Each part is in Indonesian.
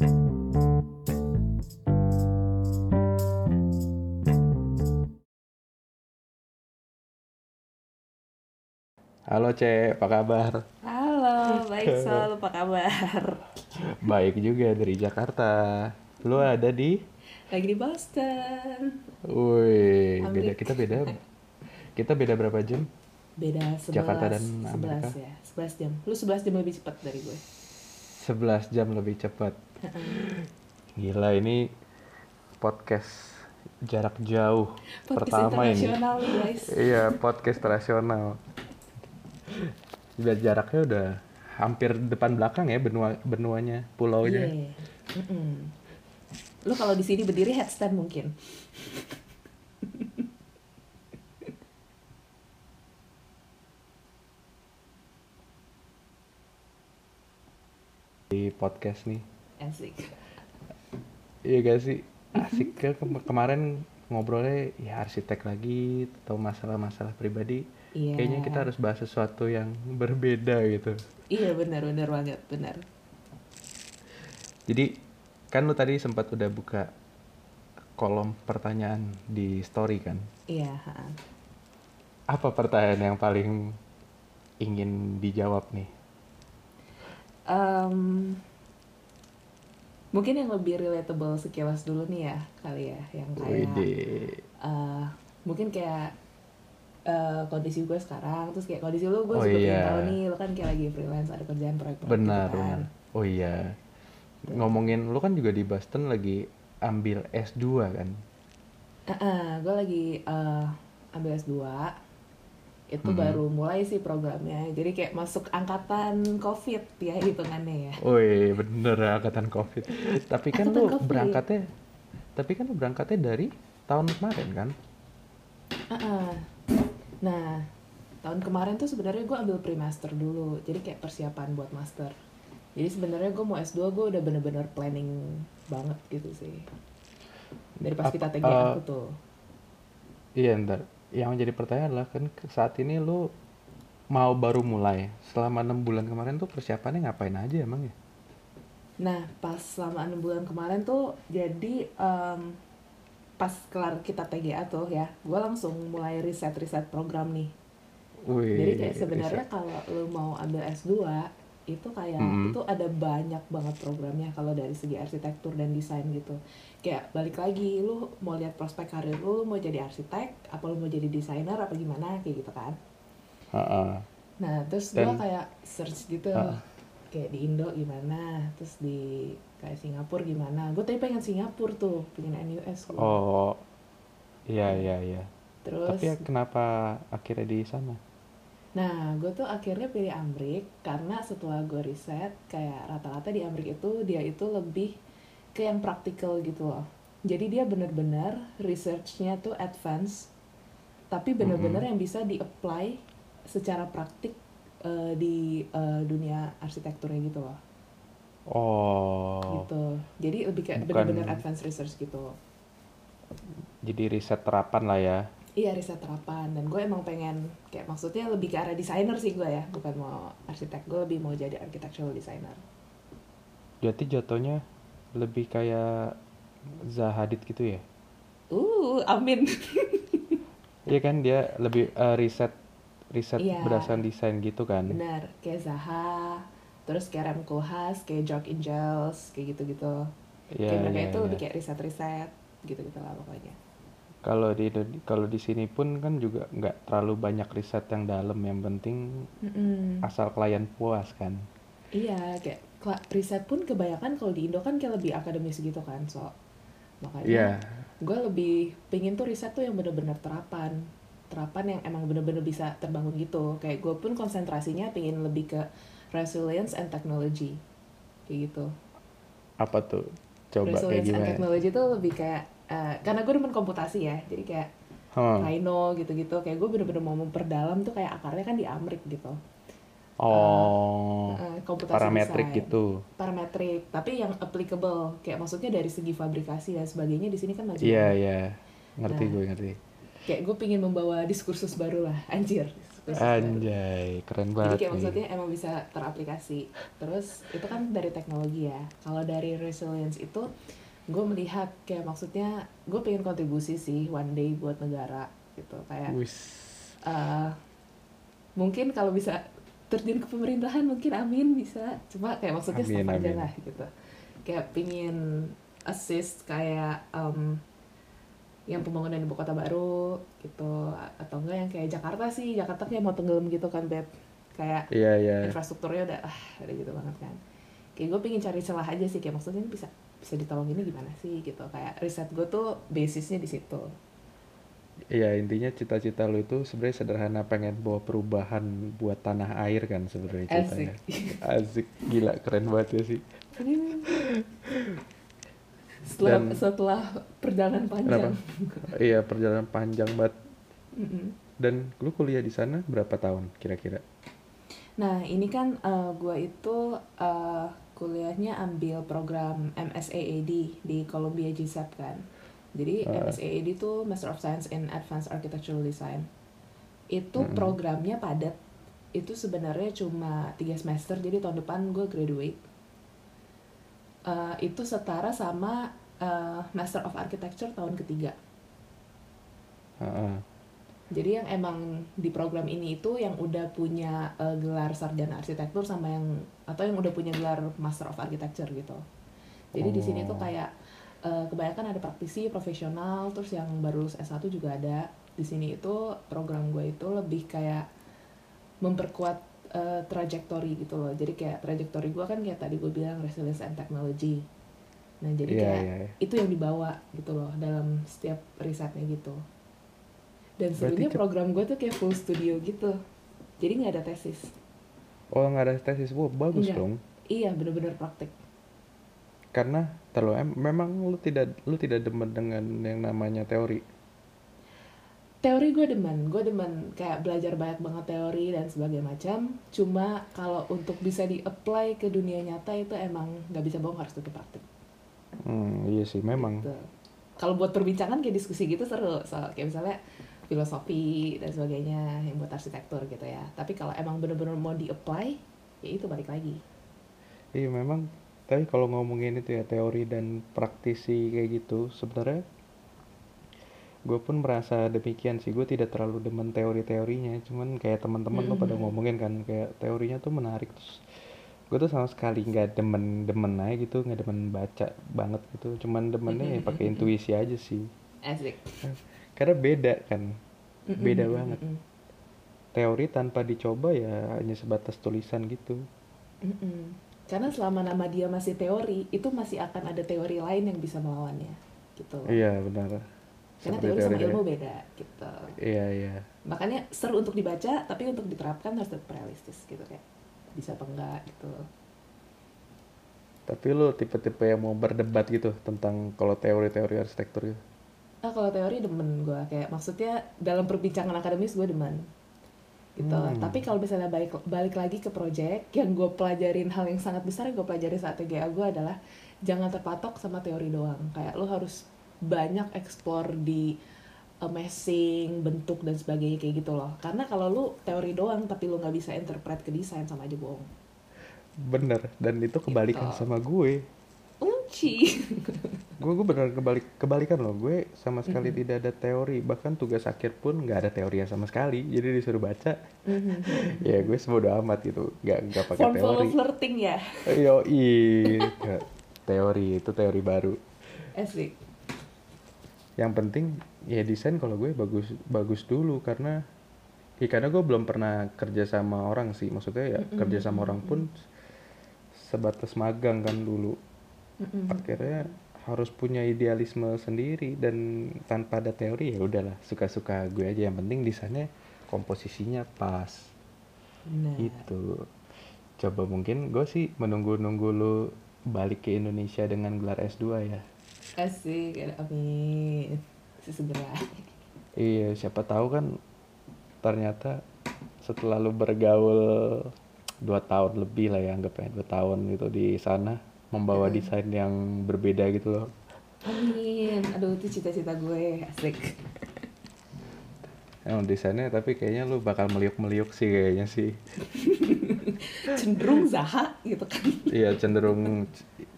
Halo Cek, apa kabar? Halo, baik Sol, apa kabar? Baik juga dari Jakarta. Lu ada di? Lagi di Boston. Wih, beda kita beda. Kita beda berapa jam? Beda 11, Jakarta dan 11 Amerika. ya, 11 jam. Lu 11 jam lebih cepat dari gue. 11 jam lebih cepat. Gila ini podcast jarak jauh Podcast pertama ini. guys. Iya, podcast internasional. Biar jaraknya udah hampir depan belakang ya benua benuanya, pulaunya. Iya. Mm-mm. Lu kalau di sini berdiri headstand mungkin. Di podcast nih. Asik. Iya gak sih? Asik Kem- kemarin ngobrolnya ya arsitek lagi atau masalah-masalah pribadi. Iya. Kayaknya kita harus bahas sesuatu yang berbeda gitu. Iya benar benar banget, benar. Jadi kan lu tadi sempat udah buka kolom pertanyaan di story kan? Iya. Apa pertanyaan yang paling ingin dijawab nih? Em, mungkin yang lebih relatable sekilas dulu nih ya kali ya, yang kayak eh mungkin kayak eh, kondisi gue sekarang terus kayak kondisi lu gue Oh juga iya. tahu nih lu kan kayak lagi freelance ada kerjaan proyek-proyek Benar, gitu kan benar. Oh iya. Ngomongin lu kan juga di Boston lagi ambil S2 kan? gue lagi eh, ambil S2 itu Mhm. baru mulai sih programnya jadi kayak masuk angkatan covid ya hitungannya ya Woi, bener ya angkatan COVID. Tapi kan Angkatan lu COVID. berangkatnya, tapi kan lu berangkatnya dari tahun kemarin kan? Ah-ah. nah tahun kemarin tuh sebenarnya gue ambil pre-master dulu jadi kayak persiapan buat master jadi sebenarnya gue mau S2 gue udah bener-bener planning banget gitu sih dari pas kita TG eh, aku tuh Iya, ntar. Yang jadi pertanyaan adalah kan saat ini lu mau baru mulai. Selama enam bulan kemarin tuh persiapannya ngapain aja emang ya? Nah, pas selama enam bulan kemarin tuh, jadi em, pas kelar kita TGA tuh ya, gue langsung mulai riset-riset program nih. Wih, Jadi kayak sebenarnya riset. kalau lu mau ambil S2, itu kayak Mhm. itu ada banyak banget programnya kalau dari segi arsitektur dan desain gitu. Kayak balik lagi, lu mau lihat prospek karir lu, lu mau jadi arsitek, apa lu mau jadi desainer, apa gimana, kayak gitu kan. Ha-ha. Nah, terus gue kayak search gitu, Ah. kayak di Indo gimana, terus di kayak Singapura gimana. Gue tadi pengen Singapura tuh, pengen NUS gua. Oh, iya iya iya. Terus, Tapi ya kenapa akhirnya di sana? Nah gue tuh akhirnya pilih Amrik karena setelah gue riset, kayak rata-rata di Amrik itu dia itu lebih ke yang praktikal gitu loh. Jadi dia bener-bener researchnya tuh advance, tapi bener-bener yang bisa di-apply secara praktik eh, di eh, dunia arsitekturnya gitu loh. Oh, gitu jadi lebih kayak benar-benar advanced research gitu jadi riset terapan lah ya. Iya riset terapan dan gue emang pengen kayak maksudnya lebih ke arah desainer sih gue ya bukan mau arsitek gue lebih mau jadi architectural designer Jadi jatuhnya lebih kayak Zahadid gitu ya? uh amin Iya kan dia lebih eh, riset riset Iya. berdasarkan desain gitu kan? benar kayak Zaha terus kayak Rem Koolhaas kayak Georg Ingels kayak gitu-gitu Iya kayak mereka iya, itu iya. lebih kayak riset-riset gitu-gitu lah pokoknya Kalau di kalau di sini pun kan juga nggak terlalu banyak riset yang dalam, yang penting Mm-mm. asal klien puas kan. Iya, kayak riset pun kebanyakan kalau di Indo kan kayak lebih akademis gitu kan, so makanya Iya, gue lebih pengen tuh riset tuh yang bener-bener terapan, terapan yang emang bener-bener bisa terbangun gitu. Kayak gue pun konsentrasinya pengen lebih ke resilience and technology, kayak gitu. apa tuh? Coba kayak resilience and gimana? technology tuh lebih kayak eh, karena gue demen komputasi ya, jadi kayak Hmm. Rhino gitu-gitu, kayak gue bener-bener mau memperdalam tuh kayak akarnya kan di Amrik gitu. Oh, Eh, komputasi parametrik desain. gitu. parametrik tapi yang applicable kayak maksudnya dari segi fabrikasi dan sebagainya di sini kan masih Iya iya, ngerti Nah. gue ngerti. kayak gue pingin membawa diskursus baru lah anjir baru. Anjay, keren Jadi banget kayak nih. maksudnya emang bisa teraplikasi. Terus itu kan dari teknologi ya. Kalau dari resilience itu gue melihat kayak maksudnya gue pengen kontribusi sih one day buat negara gitu. Kayak eh, mungkin kalau bisa terjun ke pemerintahan mungkin amin bisa. Cuma kayak maksudnya Amin, stop aja amin. lah gitu. Kayak pingin assist kayak em, yang pembangunan ibu kota baru gitu. Atau enggak yang kayak Jakarta sih. Jakarta kayak mau tenggelam gitu kan beb. Kayak Iya, iya. infrastrukturnya udah ah udah gitu banget kan. Kayak gue pengen cari celah aja sih. Kayak maksudnya bisa bisa ditolong ini gimana sih gitu kayak riset gue tuh basisnya di situ Iya, intinya cita-cita lu itu sebenarnya sederhana pengen bawa perubahan buat tanah air kan sebenarnya ceritanya. Asik. Gila, keren banget ya sih. setelah Dan- setelah perjalanan panjang Iya, perjalanan panjang banget. Mm-mm. Dan lu kuliah di sana berapa tahun kira-kira? Nah, ini kan eh, gua itu eh, kuliahnya ambil program MSAAD di Columbia GSAP kan. Jadi Ah. MSAAD itu Master of Science in Advanced Architectural Design. Itu Mm-mm. programnya padat. Itu sebenarnya cuma tiga semester, jadi tahun depan gue graduate. Eh, itu setara sama eh, Master of Architecture tahun ketiga. Heeh. Jadi yang emang di program ini itu yang udah punya eh, gelar sarjana arsitektur sama yang atau yang udah punya gelar Master of Architecture gitu. Jadi di sini tuh Oh. kayak eh, kebanyakan ada praktisi, profesional, terus yang baru lulus S1 juga ada. Di sini itu program gue itu lebih kayak memperkuat eh, trajectory gitu loh. Jadi kayak trajectory gue kan kayak tadi gue bilang resilience and technology. Nah, jadi Iya, kayak iya, iya. itu yang dibawa gitu loh dalam setiap risetnya gitu dan cep- program gue tuh kayak full studio gitu jadi nggak ada tesis Oh, nggak ada tesis. Wah, bagus Nggak. dong. iya bener-bener praktek Karena terlalu em memang lu tidak lu tidak demen dengan yang namanya teori. teori gue demen gue demen kayak belajar banyak banget teori dan sebagainya macam cuma kalau untuk bisa di apply ke dunia nyata itu emang nggak bisa bohong harus tetap praktek Hmm, iya sih memang. Gitu. kalau buat perbincangan kayak diskusi gitu seru soal kayak misalnya filosofi dan sebagainya yang buat arsitektur gitu ya tapi kalau emang bener-bener mau di apply ya itu balik lagi Iya memang. Tapi kalau ngomongin itu ya teori dan praktisi kayak gitu, sebenarnya gue pun merasa demikian sih. Gue tidak terlalu demen teori-teorinya. Cuman kayak teman-teman lo pada Mhm. ngomongin kan kayak teorinya tuh menarik. Terus gue tuh sama sekali nggak demen-demen aja gitu, nggak demen baca banget gitu. Cuman demennya ya pakai intuisi aja sih. asik Karena beda kan. Beda Mm-mm, banget. mm-mm. Teori tanpa dicoba ya hanya sebatas tulisan gitu. Mm-mm. Karena selama nama dia masih teori, itu masih akan ada teori lain yang bisa melawannya, gitu. Iya benar. Karena Seperti teori sama teori- ilmu beda, gitu. Iya iya. Makanya seru untuk dibaca, tapi untuk diterapkan harus tetap realistis, gitu kayak bisa apa enggak, gitu. Tapi lu tipe-tipe yang mau berdebat gitu tentang kalau teori-teori arsitektur gitu. Nah kalau teori demen gue, kayak maksudnya dalam perbincangan akademis gue demen, gitu. Hmm. Tapi kalau misalnya balik balik lagi ke project, yang gue pelajarin hal yang sangat besar yang gue pelajari saat TGA gue adalah jangan terpatok sama teori doang. Kayak lo harus banyak explore di uh, meshing, bentuk dan sebagainya kayak gitu loh. Karena kalau lu teori doang tapi lu nggak bisa interpret ke desain sama aja bohong. Bener. Dan itu kebalikan Gitu. sama gue. Unci. Gue gue bener kebalik kebalikan loh. Gue sama sekali tidak ada teori. Bahkan tugas akhir pun nggak ada teori sama sekali. Jadi disuruh baca. ya gue sebodo amat gitu. Nggak nggak pakai Form teori. flirting ya. Yo teori itu teori baru. Asik. Yang penting ya desain kalau gue bagus bagus dulu karena ya karena gue belum pernah kerja sama orang sih maksudnya ya Mm-mm, kerja sama orang pun sebatas magang kan dulu Mm-mm. akhirnya harus punya idealisme sendiri dan tanpa ada teori ya udahlah suka-suka gue aja yang penting desainnya komposisinya pas Nah. itu coba mungkin gue sih menunggu-nunggu lu balik ke Indonesia dengan gelar S2 ya Asik, amin. Sesegera. Iya, siapa tahu kan ternyata setelah lu bergaul dua tahun lebih lah ya anggapnya dua tahun gitu di sana membawa desain yang berbeda gitu loh. Amin. Aduh, itu cita-cita gue. Asik. emang desainnya tapi kayaknya lu bakal meliuk-meliuk sih kayaknya sih cenderung Zaha gitu kan iya cenderung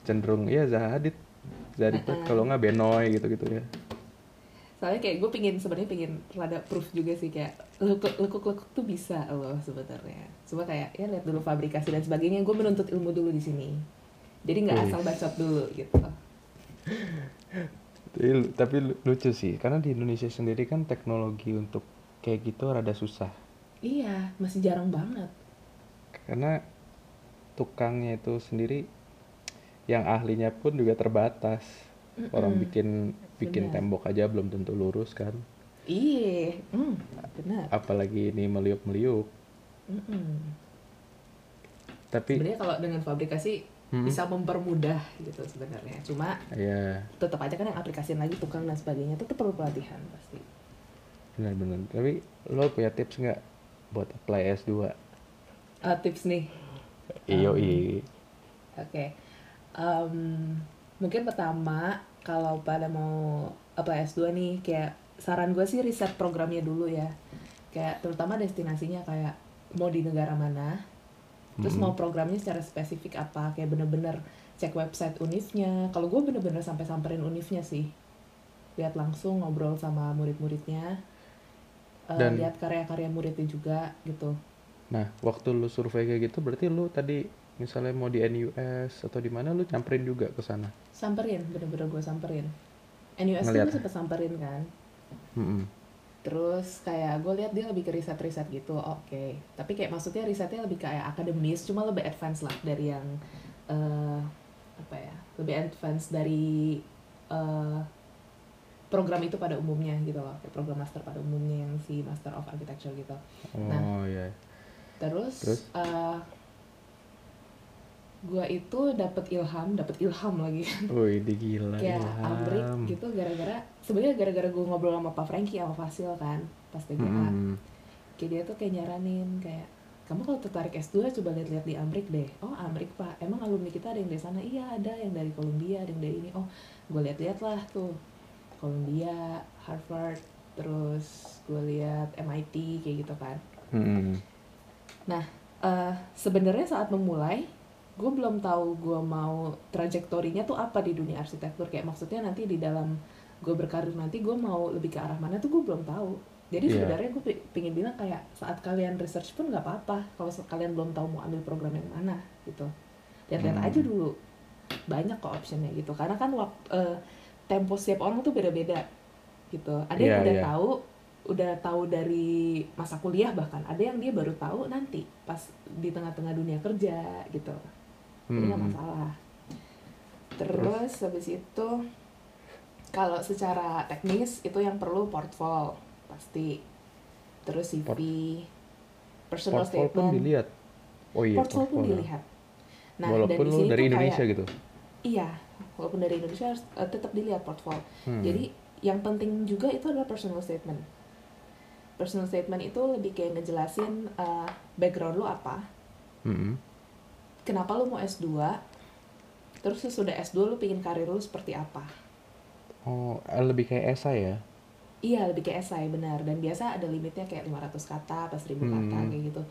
cenderung iya Zaha Hadid Zaha Hadid Uh-uh. kalau nggak Benoy gitu-gitu ya soalnya kayak gue pingin sebenarnya pingin rada proof juga sih kayak lekuk lekuk lekuk tuh bisa loh sebenarnya cuma kayak ya lihat dulu fabrikasi dan sebagainya gue menuntut ilmu dulu di sini jadi nggak asal bacot dulu gitu. Tapi, tapi lu- lucu sih karena di Indonesia sendiri kan teknologi untuk kayak gitu rada susah. Iya masih jarang banget. Karena tukangnya itu sendiri yang ahlinya pun juga terbatas. Orang Mm-mm. bikin bikin Benar. tembok aja belum tentu lurus kan. Iya hmm, benar. Apalagi ini meliuk-meliuk. Mm-mm. tapi sebenarnya kalau dengan fabrikasi Hmm. bisa mempermudah gitu sebenarnya. Cuma ya tetap aja kan yang aplikasiin lagi tukang dan sebagainya tetap perlu pelatihan pasti. Benar-benar. Tapi lo punya tips nggak buat apply S2 Eh, tips nih. Iyo Um, i Oke, Em, mungkin pertama kalau pada mau apply S2 nih, kayak saran gue sih riset programnya dulu ya. Kayak terutama destinasinya kayak mau di negara mana, terus mau programnya secara spesifik apa, kayak bener-bener cek website univnya. Kalau gue bener-bener sampai samperin univnya sih, lihat langsung ngobrol sama murid-muridnya, Eh, Dan- lihat karya-karya muridnya juga gitu. nah waktu lu survei kayak gitu berarti lu tadi misalnya mau di NUS atau di mana lu nyamperin juga ke sana Samperin, bener-bener gue samperin. NUS Ngeliat. gue sempet samperin kan. Mm-mm. Terus kayak gue lihat dia lebih ke riset-riset gitu, oke. Tapi kayak maksudnya risetnya lebih kayak akademis, cuma lebih advance lah dari yang eh apa ya, lebih advance dari eh program itu pada umumnya gitu loh, kayak program master pada umumnya yang si Master of Architecture gitu. oh iya Terus, Terus? eh gue itu dapat ilham, dapat ilham lagi. Di gila Ilham. Amrik gitu gara-gara sebenarnya gara-gara gue ngobrol sama Pak Franky sama Fasil kan pas TGA Mm-mm. kayak dia tuh kayak nyaranin kayak kamu kalau tertarik S2 coba lihat-lihat di Amrik deh. Oh Amrik pak. Emang alumni kita ada yang dari sana? Iya ada. Yang dari Columbia ada yang dari ini. Oh gue lihat-lihat lah tuh. Columbia Harvard terus gue lihat MIT kayak gitu kan. Mm-mm. Nah, eh, sebenarnya saat memulai, gue belum tahu gue mau trajektorinya tuh apa di dunia arsitektur. Kayak maksudnya nanti di dalam gue berkarir nanti gue mau lebih ke arah mana tuh gue belum tahu. Jadi Iya. sebenarnya gue pi- pingin bilang kayak saat kalian research pun nggak apa-apa kalau kalian belum tahu mau ambil program yang mana gitu. Lihat-lihat Hmm. aja dulu. Banyak kok optionnya gitu. Karena kan waktu tempo setiap orang tuh beda-beda gitu. Ada yang Iya, udah iya. tahu udah tahu dari masa kuliah bahkan ada yang dia baru tahu nanti pas di tengah-tengah dunia kerja gitu jadi nggak Mm-mm. masalah. Terus habis itu kalau secara teknis itu yang perlu portfolio pasti. Terus CV Port- personal Portfolio pun statement. dilihat. Oh iya portfolio pun dilihat. Nah walaupun dan lu dari Indonesia kayak, gitu. Iya walaupun dari Indonesia harus eh, tetap dilihat portfolio. Hmm. jadi yang penting juga itu adalah personal statement. Personal statement itu lebih kayak ngejelasin uh, background lu apa, Mm-mm. Kenapa lu mau S2, terus sesudah S2 lu pingin karir lu seperti apa. oh eh, lebih kayak esai ya Iya, lebih kayak esai benar dan biasa ada limitnya kayak 500 kata, pas 1000 kata Hmm. kayak gitu.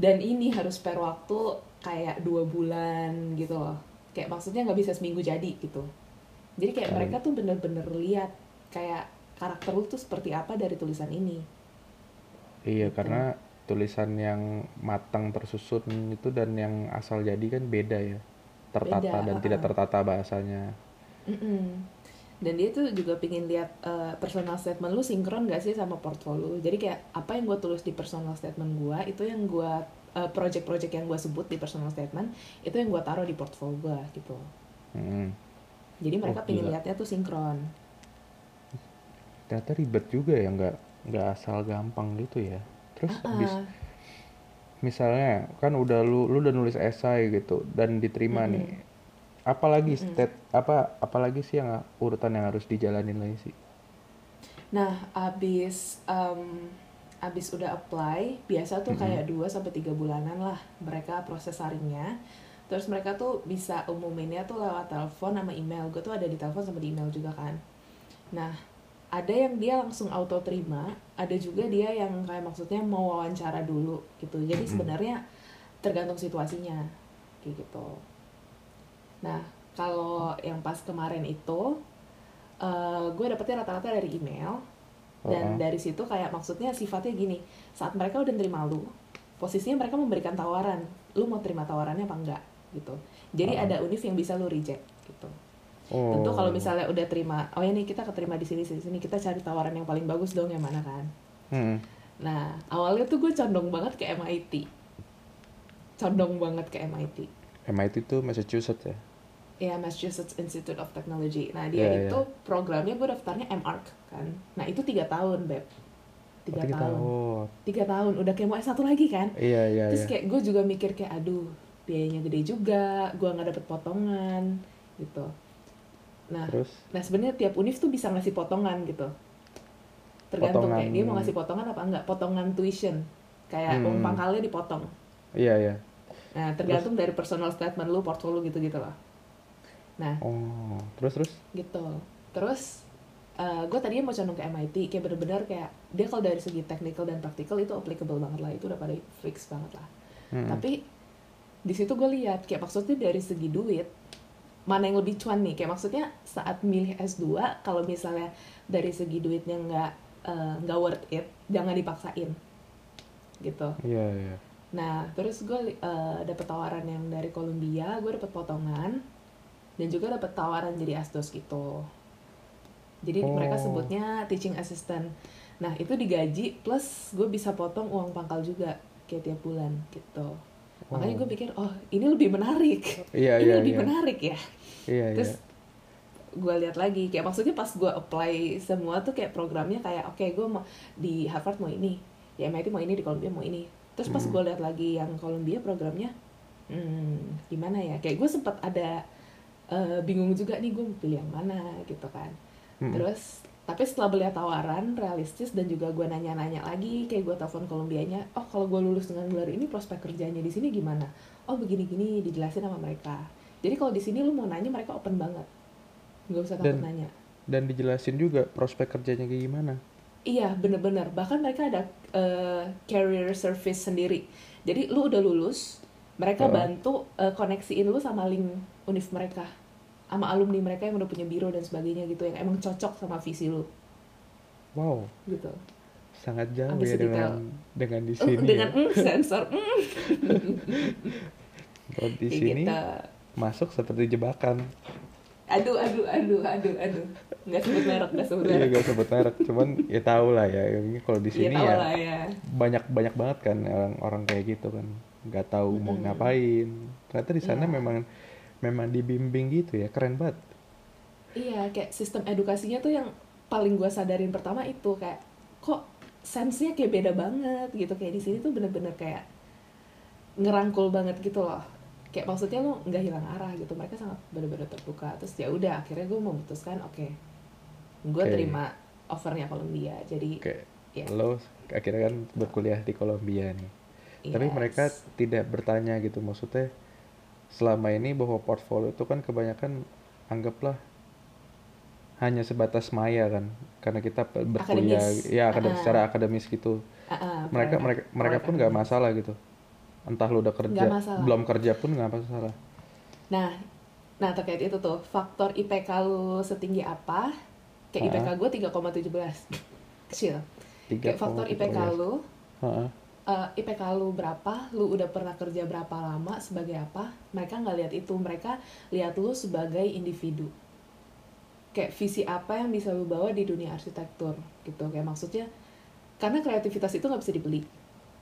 Dan ini harus per waktu kayak dua bulan gitu loh. Kayak maksudnya nggak bisa seminggu jadi gitu. Jadi kayak Hmm. mereka tuh bener-bener lihat kayak karakter lu tuh seperti apa dari tulisan ini. iya Gitu. karena tulisan yang matang tersusun itu dan yang asal jadi kan beda ya tertata Beda, dan tidak tertata bahasanya Mm-mm. Dan dia tuh juga pingin lihat eh, personal statement lu sinkron gak sih sama portfolio. Jadi kayak apa yang gue tulis di personal statement gue itu yang gue eh, project-project yang gue sebut di personal statement itu yang gue taruh di portfolio gue gitu. Mm-mm. Jadi mereka Oh, pingin lihatnya tuh sinkron. ternyata ribet juga ya nggak nggak asal gampang gitu ya terus habis Ah, misalnya kan udah lu lu udah nulis esai gitu dan diterima Mm-mm. nih apalagi Mm-mm. state apa apalagi sih yang urutan yang harus dijalanin lagi sih Nah, abis em, abis udah apply, biasa tuh Mm-mm. kayak 2 sampai tiga bulanan lah mereka proses saringnya. Terus mereka tuh bisa umuminnya tuh lewat telepon sama email. Gue tuh ada di telepon sama di email juga kan. Nah, ada yang dia langsung auto terima ada juga dia yang kayak maksudnya mau wawancara dulu gitu. Jadi Mm-mm. sebenarnya tergantung situasinya kayak gitu. Nah kalau yang pas kemarin itu eh, gue dapetnya rata-rata dari email dan Oh, dari situ kayak maksudnya sifatnya gini saat mereka udah terima lu posisinya mereka memberikan tawaran lu mau terima tawarannya apa enggak gitu. Jadi Oh. ada univ yang bisa lu reject gitu oh. tentu kalau misalnya udah terima oh ya nih kita keterima di sini sini sini kita cari tawaran yang paling bagus dong yang mana kan? Hmm. nah awalnya tuh gue condong banget ke MIT condong banget ke MIT MIT itu Massachusetts ya? Ya Massachusetts Institute of Technology. Nah dia Iya, itu iya. programnya gue daftarnya MArch kan. Nah itu tiga tahun beb. Tiga Oh, tiga tahun. tahun. tiga tahun. Udah kayak mau S1 lagi kan? Iya iya terus iya. kayak gue juga mikir kayak aduh biayanya gede juga gue nggak dapet potongan gitu nah Terus? nah sebenarnya tiap univ tuh bisa ngasih potongan gitu. Tergantung Potongan- kayak dia mau ngasih potongan apa enggak. Potongan tuition. Kayak Hmm. uang pangkalnya dipotong. Iya iya. nah tergantung dari personal statement lu portfolio gitu gitu loh. Nah Oh, terus terus. gitu. Terus gue tadinya mau condong ke MIT kayak bener-bener kayak dia kalau dari segi technical dan practical itu applicable banget lah. Itu udah pada fix banget lah. Hmm. tapi di situ gue lihat kayak maksudnya dari segi duit mana yang lebih cuan nih? Kayak maksudnya saat milih S2 kalau misalnya dari segi duitnya nggak eh, nggak worth it jangan dipaksain. Gitu. Iya iya. nah terus gue eh, dapet tawaran yang dari Columbia gue dapet potongan dan juga dapet tawaran jadi asdos gitu. Jadi Oh. mereka sebutnya teaching assistant. Nah itu digaji plus gue bisa potong uang pangkal juga kayak tiap bulan gitu makanya Oh. gue pikir oh ini lebih menarik Iya ini iya lebih iya. menarik ya Iya iya. terus gue lihat lagi kayak maksudnya pas gue apply semua tuh kayak programnya kayak oke gue mau di Harvard mau ini di MIT mau ini di Columbia mau ini terus pas Hmm. gue lihat lagi yang Columbia programnya hmm, gimana ya kayak gue sempat ada eh, bingung juga nih gue mau pilih yang mana gitu kan Mm-mm. terus tapi setelah melihat tawaran realistis dan juga gue nanya-nanya lagi kayak gue telepon Kolumbianya oh kalau gue lulus dengan gelar ini prospek kerjanya di sini gimana? Oh begini-gini dijelasin sama mereka. Jadi kalau di sini lu mau nanya mereka open banget. Nggak usah takut Dan- nanya. Dan dijelasin juga prospek kerjanya kayak gimana. iya bener-bener. Bahkan mereka ada eh, career service sendiri. Jadi lu udah lulus mereka Heeh. bantu eh, koneksiin lu sama link univ mereka sama alumni mereka yang udah punya biro dan sebagainya gitu yang emang cocok sama visi lu Wow, gitu sangat jauh Ambil ya sedetail. dengan dengan di Oh, sini. dengan ya. mm, sensor mm, Kalau di kayak sini gitu. masuk seperti jebakan. aduh aduh aduh aduh aduh nggak sebut merek nggak sebut Iya merek gak sebut merek, cuman ya tau lah ya. Ini kalau di Iya, sini ya lah ya banyak banyak banget kan orang-orang kayak gitu kan, nggak tahu mau Mm-mm. ngapain. Ternyata di sana Iya. memang memang dibimbing gitu ya, keren banget. iya kayak sistem edukasinya tuh yang paling gue sadarin pertama itu kayak kok sense-nya kayak beda banget gitu kayak di sini tuh bener-bener kayak ngerangkul banget gitu loh kayak maksudnya lo nggak hilang arah gitu mereka sangat bener-bener terbuka terus ya udah akhirnya gue memutuskan oke gue Oke. terima offernya Columbia jadi Kayak ya lo akhirnya kan berkuliah di Kolombia nih. Tapi yes. mereka tidak bertanya gitu maksudnya selama ini bahwa portfolio itu kan kebanyakan anggaplah hanya sebatas maya kan karena kita berkuliah Akademis. ya akadem, Ah. secara akademis gitu Ah, ah, mereka proyek- mereka mereka proyek pun nggak akademis. masalah gitu entah lu udah kerja belum kerja pun nggak masalah Nah, nah terkait itu tuh faktor IPK lu setinggi apa? Kayak Ah. IPK gue 3,17 kecil. tiga Kayak faktor IPK lu, Heeh. Eh, IPK lu berapa? Lu udah pernah kerja berapa lama sebagai apa? Mereka nggak lihat itu, mereka lihat lu sebagai individu. Kayak visi apa yang bisa lu bawa di dunia arsitektur gitu. Kayak maksudnya karena kreativitas itu nggak bisa dibeli.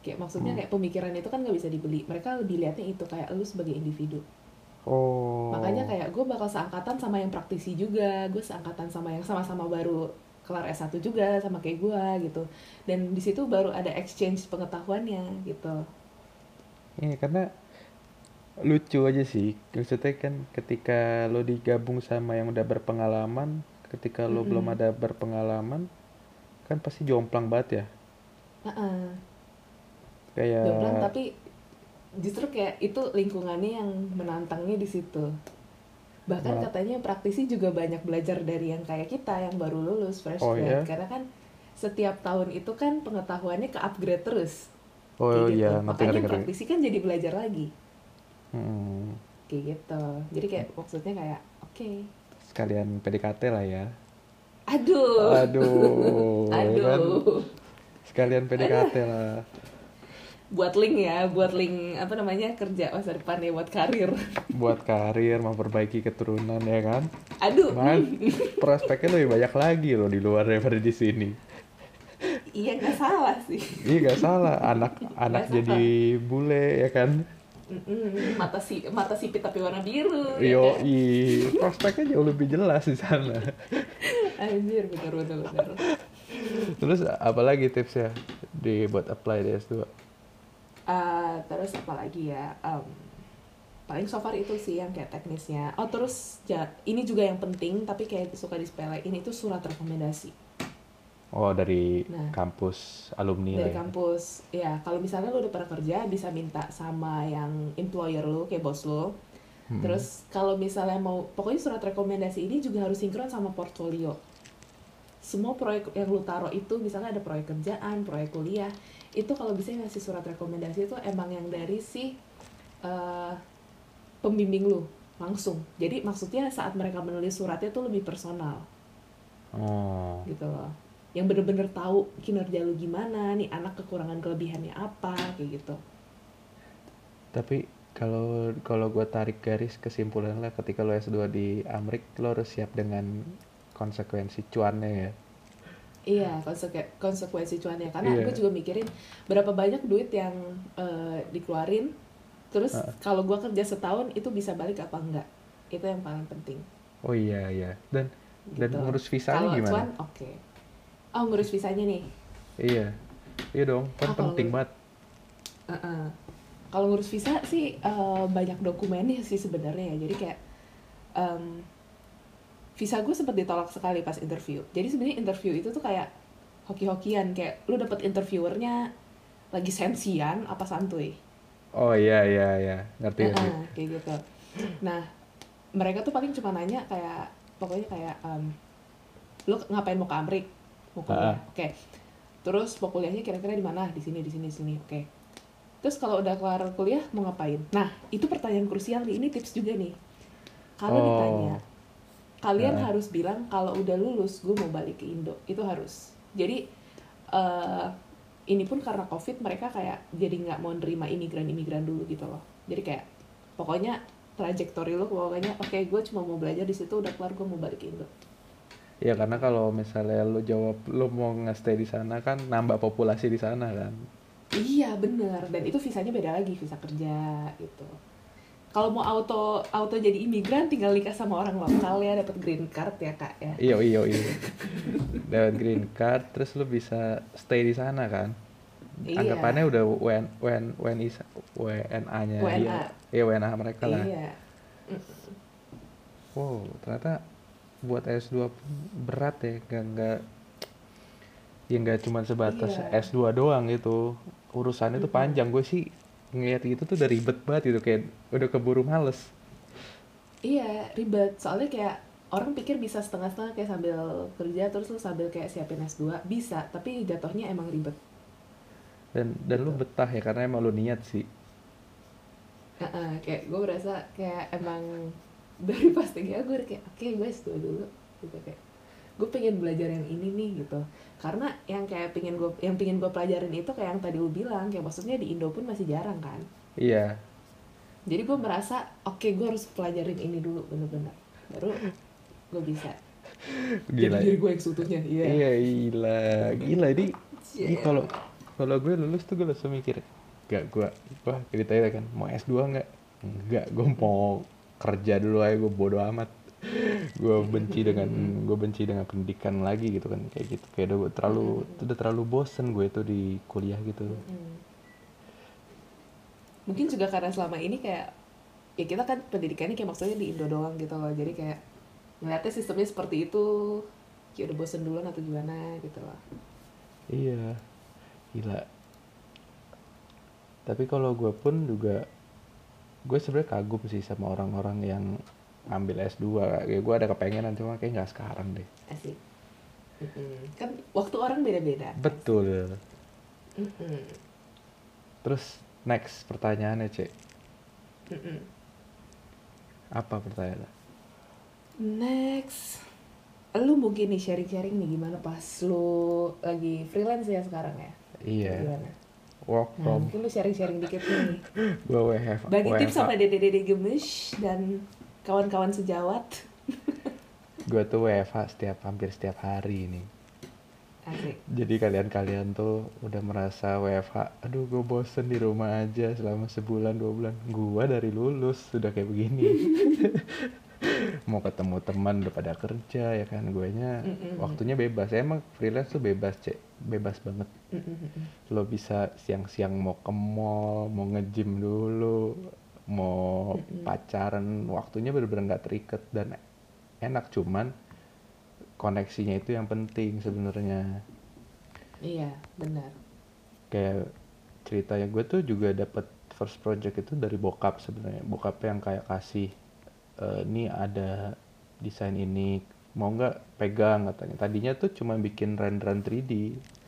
Kayak maksudnya Hmm. kayak pemikiran itu kan nggak bisa dibeli. Mereka lebih lihatnya itu kayak lu sebagai individu. oh Makanya kayak gue bakal seangkatan sama yang praktisi juga, gue seangkatan sama yang sama-sama baru kelar S1 juga sama kayak gue gitu. Dan di situ baru ada exchange pengetahuannya gitu. Iya karena lucu aja sih maksudnya kan ketika lo digabung sama yang udah berpengalaman ketika lo Mm-mm. belum ada berpengalaman kan pasti jomplang banget ya Heeh. kayak Jomplang tapi justru kayak itu lingkungannya yang menantangnya di situ. Bahkan katanya praktisi juga banyak belajar dari yang kayak kita yang baru lulus fresh Oh, grad. Iya? karena kan setiap tahun itu kan pengetahuannya ke upgrade terus. Oh kayak gitu. iya ngerti makanya ngerti praktisi kan jadi belajar lagi. Hmm, kayak gitu. Jadi kayak maksudnya kayak oke. Sekalian PDKT lah ya. Aduh. Aduh ya kan? aduh. Sekalian PDKT lah buat link ya buat link apa namanya kerja masa depan ya buat karir. Buat karir memperbaiki keturunan ya kan? Aduh. Man, prospeknya lebih banyak lagi loh di luar daripada di sini. Iya nggak salah sih. Iya gak salah. Anak anak salah. jadi bule ya kan? Mm-mm, mata si mata sipit tapi warna biru ya yo kan? i prospeknya jauh lebih jelas di sana. Anjir bener bener bener. Terus apalagi tipsnya? Di buat apply di S2 Eh, terus apa lagi ya? Em, paling so far itu sih yang kayak teknisnya. Oh terus ja, ini juga yang penting tapi kayak suka disepelein itu surat rekomendasi. Oh dari Nah. kampus alumni dari ya? kampus. Ya kalau misalnya lu udah pernah kerja bisa minta sama yang employer lu kayak bos lu. Mm-mm. terus kalau misalnya mau pokoknya surat rekomendasi ini juga harus sinkron sama portfolio semua proyek yang lu taruh itu misalnya ada proyek kerjaan proyek kuliah itu kalau bisa ngasih surat rekomendasi itu emang yang dari si eh, pembimbing lu langsung. Jadi maksudnya saat mereka menulis suratnya itu lebih personal. Oh. Gitu loh. Yang bener-bener tahu kinerja lu gimana nih anak kekurangan kelebihannya apa kayak gitu. Tapi kalau kalau gue tarik garis kesimpulan lah ketika lo S2 di Amrik lo harus siap dengan konsekuensi cuannya ya Iya, konseke- konsekuensi cuannya. Karena Iya. gue juga mikirin berapa banyak duit yang eh, dikeluarin, terus Heeh. kalau gue kerja setahun itu bisa balik apa enggak? Itu yang paling penting. oh iya iya dan dan Gitu. ngurus visanya Kalau gimana cuan, oke. Oh, ngurus visanya nih. iya iya dong kan Ah, penting ngurus- banget Heeh. Kalau ngurus visa sih eh, banyak dokumennya sih sebenarnya ya. Jadi kayak em, visa gue sempat ditolak sekali pas interview. Jadi sebenarnya interview itu tuh kayak hoki-hokian kayak lu dapet interviewernya lagi sensian apa santuy. oh iya iya iya ngerti ngerti Heeh, kayak gitu. Nah, mereka tuh paling cuma nanya kayak pokoknya kayak em, lu ngapain mau ke Amrik? Mau kuliah. Ah. Oke. Terus mau kuliahnya kira-kira di mana? Di sini, di sini, di sini. Oke. Terus kalau udah kelar kuliah mau ngapain? Nah, itu pertanyaan krusial nih. Ini tips juga nih. Kalau Oh. ditanya, kalian Ah. harus bilang kalau udah lulus gue mau balik ke Indo. Itu harus. Jadi eh ini pun karena covid mereka kayak jadi nggak mau nerima imigran-imigran dulu gitu loh. Jadi kayak pokoknya trajektori lu pokoknya oke gue cuma mau belajar di situ udah kelar gue mau balik ke Indo. ya karena kalau misalnya lo jawab lo mau nge-stay di sana kan nambah populasi di sana kan Iya bener dan itu visanya beda lagi visa kerja gitu. Kalau mau auto auto jadi imigran tinggal nikah sama orang lokal ya dapat green card ya kak ya. iya iya iya dapat green card terus lo bisa stay di sana kan Iya. anggapannya udah WN WN WNI WNA-nya WNA. iya iya WNA mereka lah Iya. wow ternyata buat S2 pun berat ya nggak nggak ya nggak cuma sebatas Iya. S2 doang gitu urusannya tuh panjang gue sih ngeliat gitu tuh udah ribet banget gitu kayak udah keburu males. Iya ribet. Soalnya kayak orang pikir bisa setengah-setengah kayak sambil kerja terus lu sambil kayak siapin S2 bisa. Tapi jatuhnya emang ribet. dan dan lu Gitu. betah ya karena emang lu niat sih. Heeh, kayak gue berasa kayak emang dari pas TGA gue kayak oke gue S2 dulu gitu kayak gue pengen belajar yang ini nih gitu. Karena yang kayak pengen gue yang pengen gue pelajarin itu kayak yang tadi lu bilang kayak maksudnya di Indo pun masih jarang kan? Iya. Jadi gue merasa oke gue harus pelajarin ini dulu bener-bener. Baru gue bisa. Gila. jadi diri gue yang seutuhnya iya. Iya gila. Gila ini ini kalau kalau gue lulus tuh gue langsung mikir gak gue wah ditanya kan mau S2 nggak? Enggak gue mau kerja dulu aja gue bodo amat gue benci dengan gue benci dengan pendidikan lagi gitu kan kayak gitu. Kayak udah terlalu udah terlalu bosen gue tuh di kuliah gitu. Hmm. mungkin juga karena selama ini kayak ya kita kan pendidikannya kayak maksudnya di Indo doang gitu loh. Jadi kayak ngeliatnya sistemnya seperti itu. Kayak udah bosen duluan atau gimana gitu loh. Iya. Gila. Tapi kalau gue pun juga gue sebenarnya kagum sih sama orang-orang yang ambil S2 ya gue ada kepengenan cuma kayak nggak sekarang deh. Asik. Mm-mm. kan waktu orang beda-beda. Betul. Mm-mm. terus next pertanyaannya cek Mm-mm. apa pertanyaannya next. Lu mungkin nih sharing-sharing nih gimana pas lu lagi freelance ya sekarang ya? Iya. Gimana? Work nah from mungkin lu sharing-sharing dikit nih. Gue WFH bagi tips sama dede-dede gemes dan kawan-kawan sejawat. Gue tuh WFH setiap hampir setiap hari nih asik. Jadi kalian-kalian tuh udah merasa WFH aduh gue bosen di rumah aja selama sebulan dua bulan. Gue dari lulus sudah kayak begini. Mau ketemu teman udah pada kerja ya kan? Gue nya Mm-mm. waktunya bebas. Emang freelance tuh bebas cek. Bebas banget. Mm-mm. lo bisa siang-siang mau ke mall mau nge-gym dulu mau Mm-mm. pacaran waktunya bener-bener nggak terikat dan enak. Cuman koneksinya itu yang penting sebenarnya. Iya benar. Kayak ceritanya gue tuh juga dapat first project itu dari bokap sebenarnya. Bokap yang kayak kasih "Eh, ini ada desain ini mau nggak pegang katanya. Tadinya tuh cuma bikin renderan 3D Mm-mm, mm-mm, mm-mm.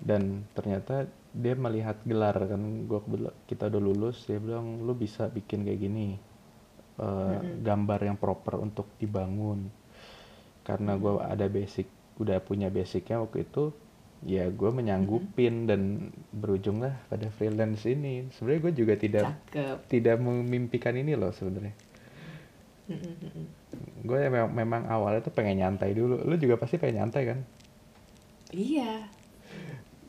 Dan ternyata dia melihat gelar kan gua kita udah lulus dia bilang lu bisa bikin kayak gini Mm-mm. gambar yang proper untuk dibangun. Karena gua ada basic udah punya basicnya waktu itu ya gue menyanggupin dan berujung lah pada freelance ini. Sebenarnya gue juga tidak cakep. tidak memimpikan ini loh sebenarnya. Mm-mm, mm-mm. gue memang, memang awalnya tuh pengen nyantai dulu. Lu juga pasti pengen nyantai kan iya.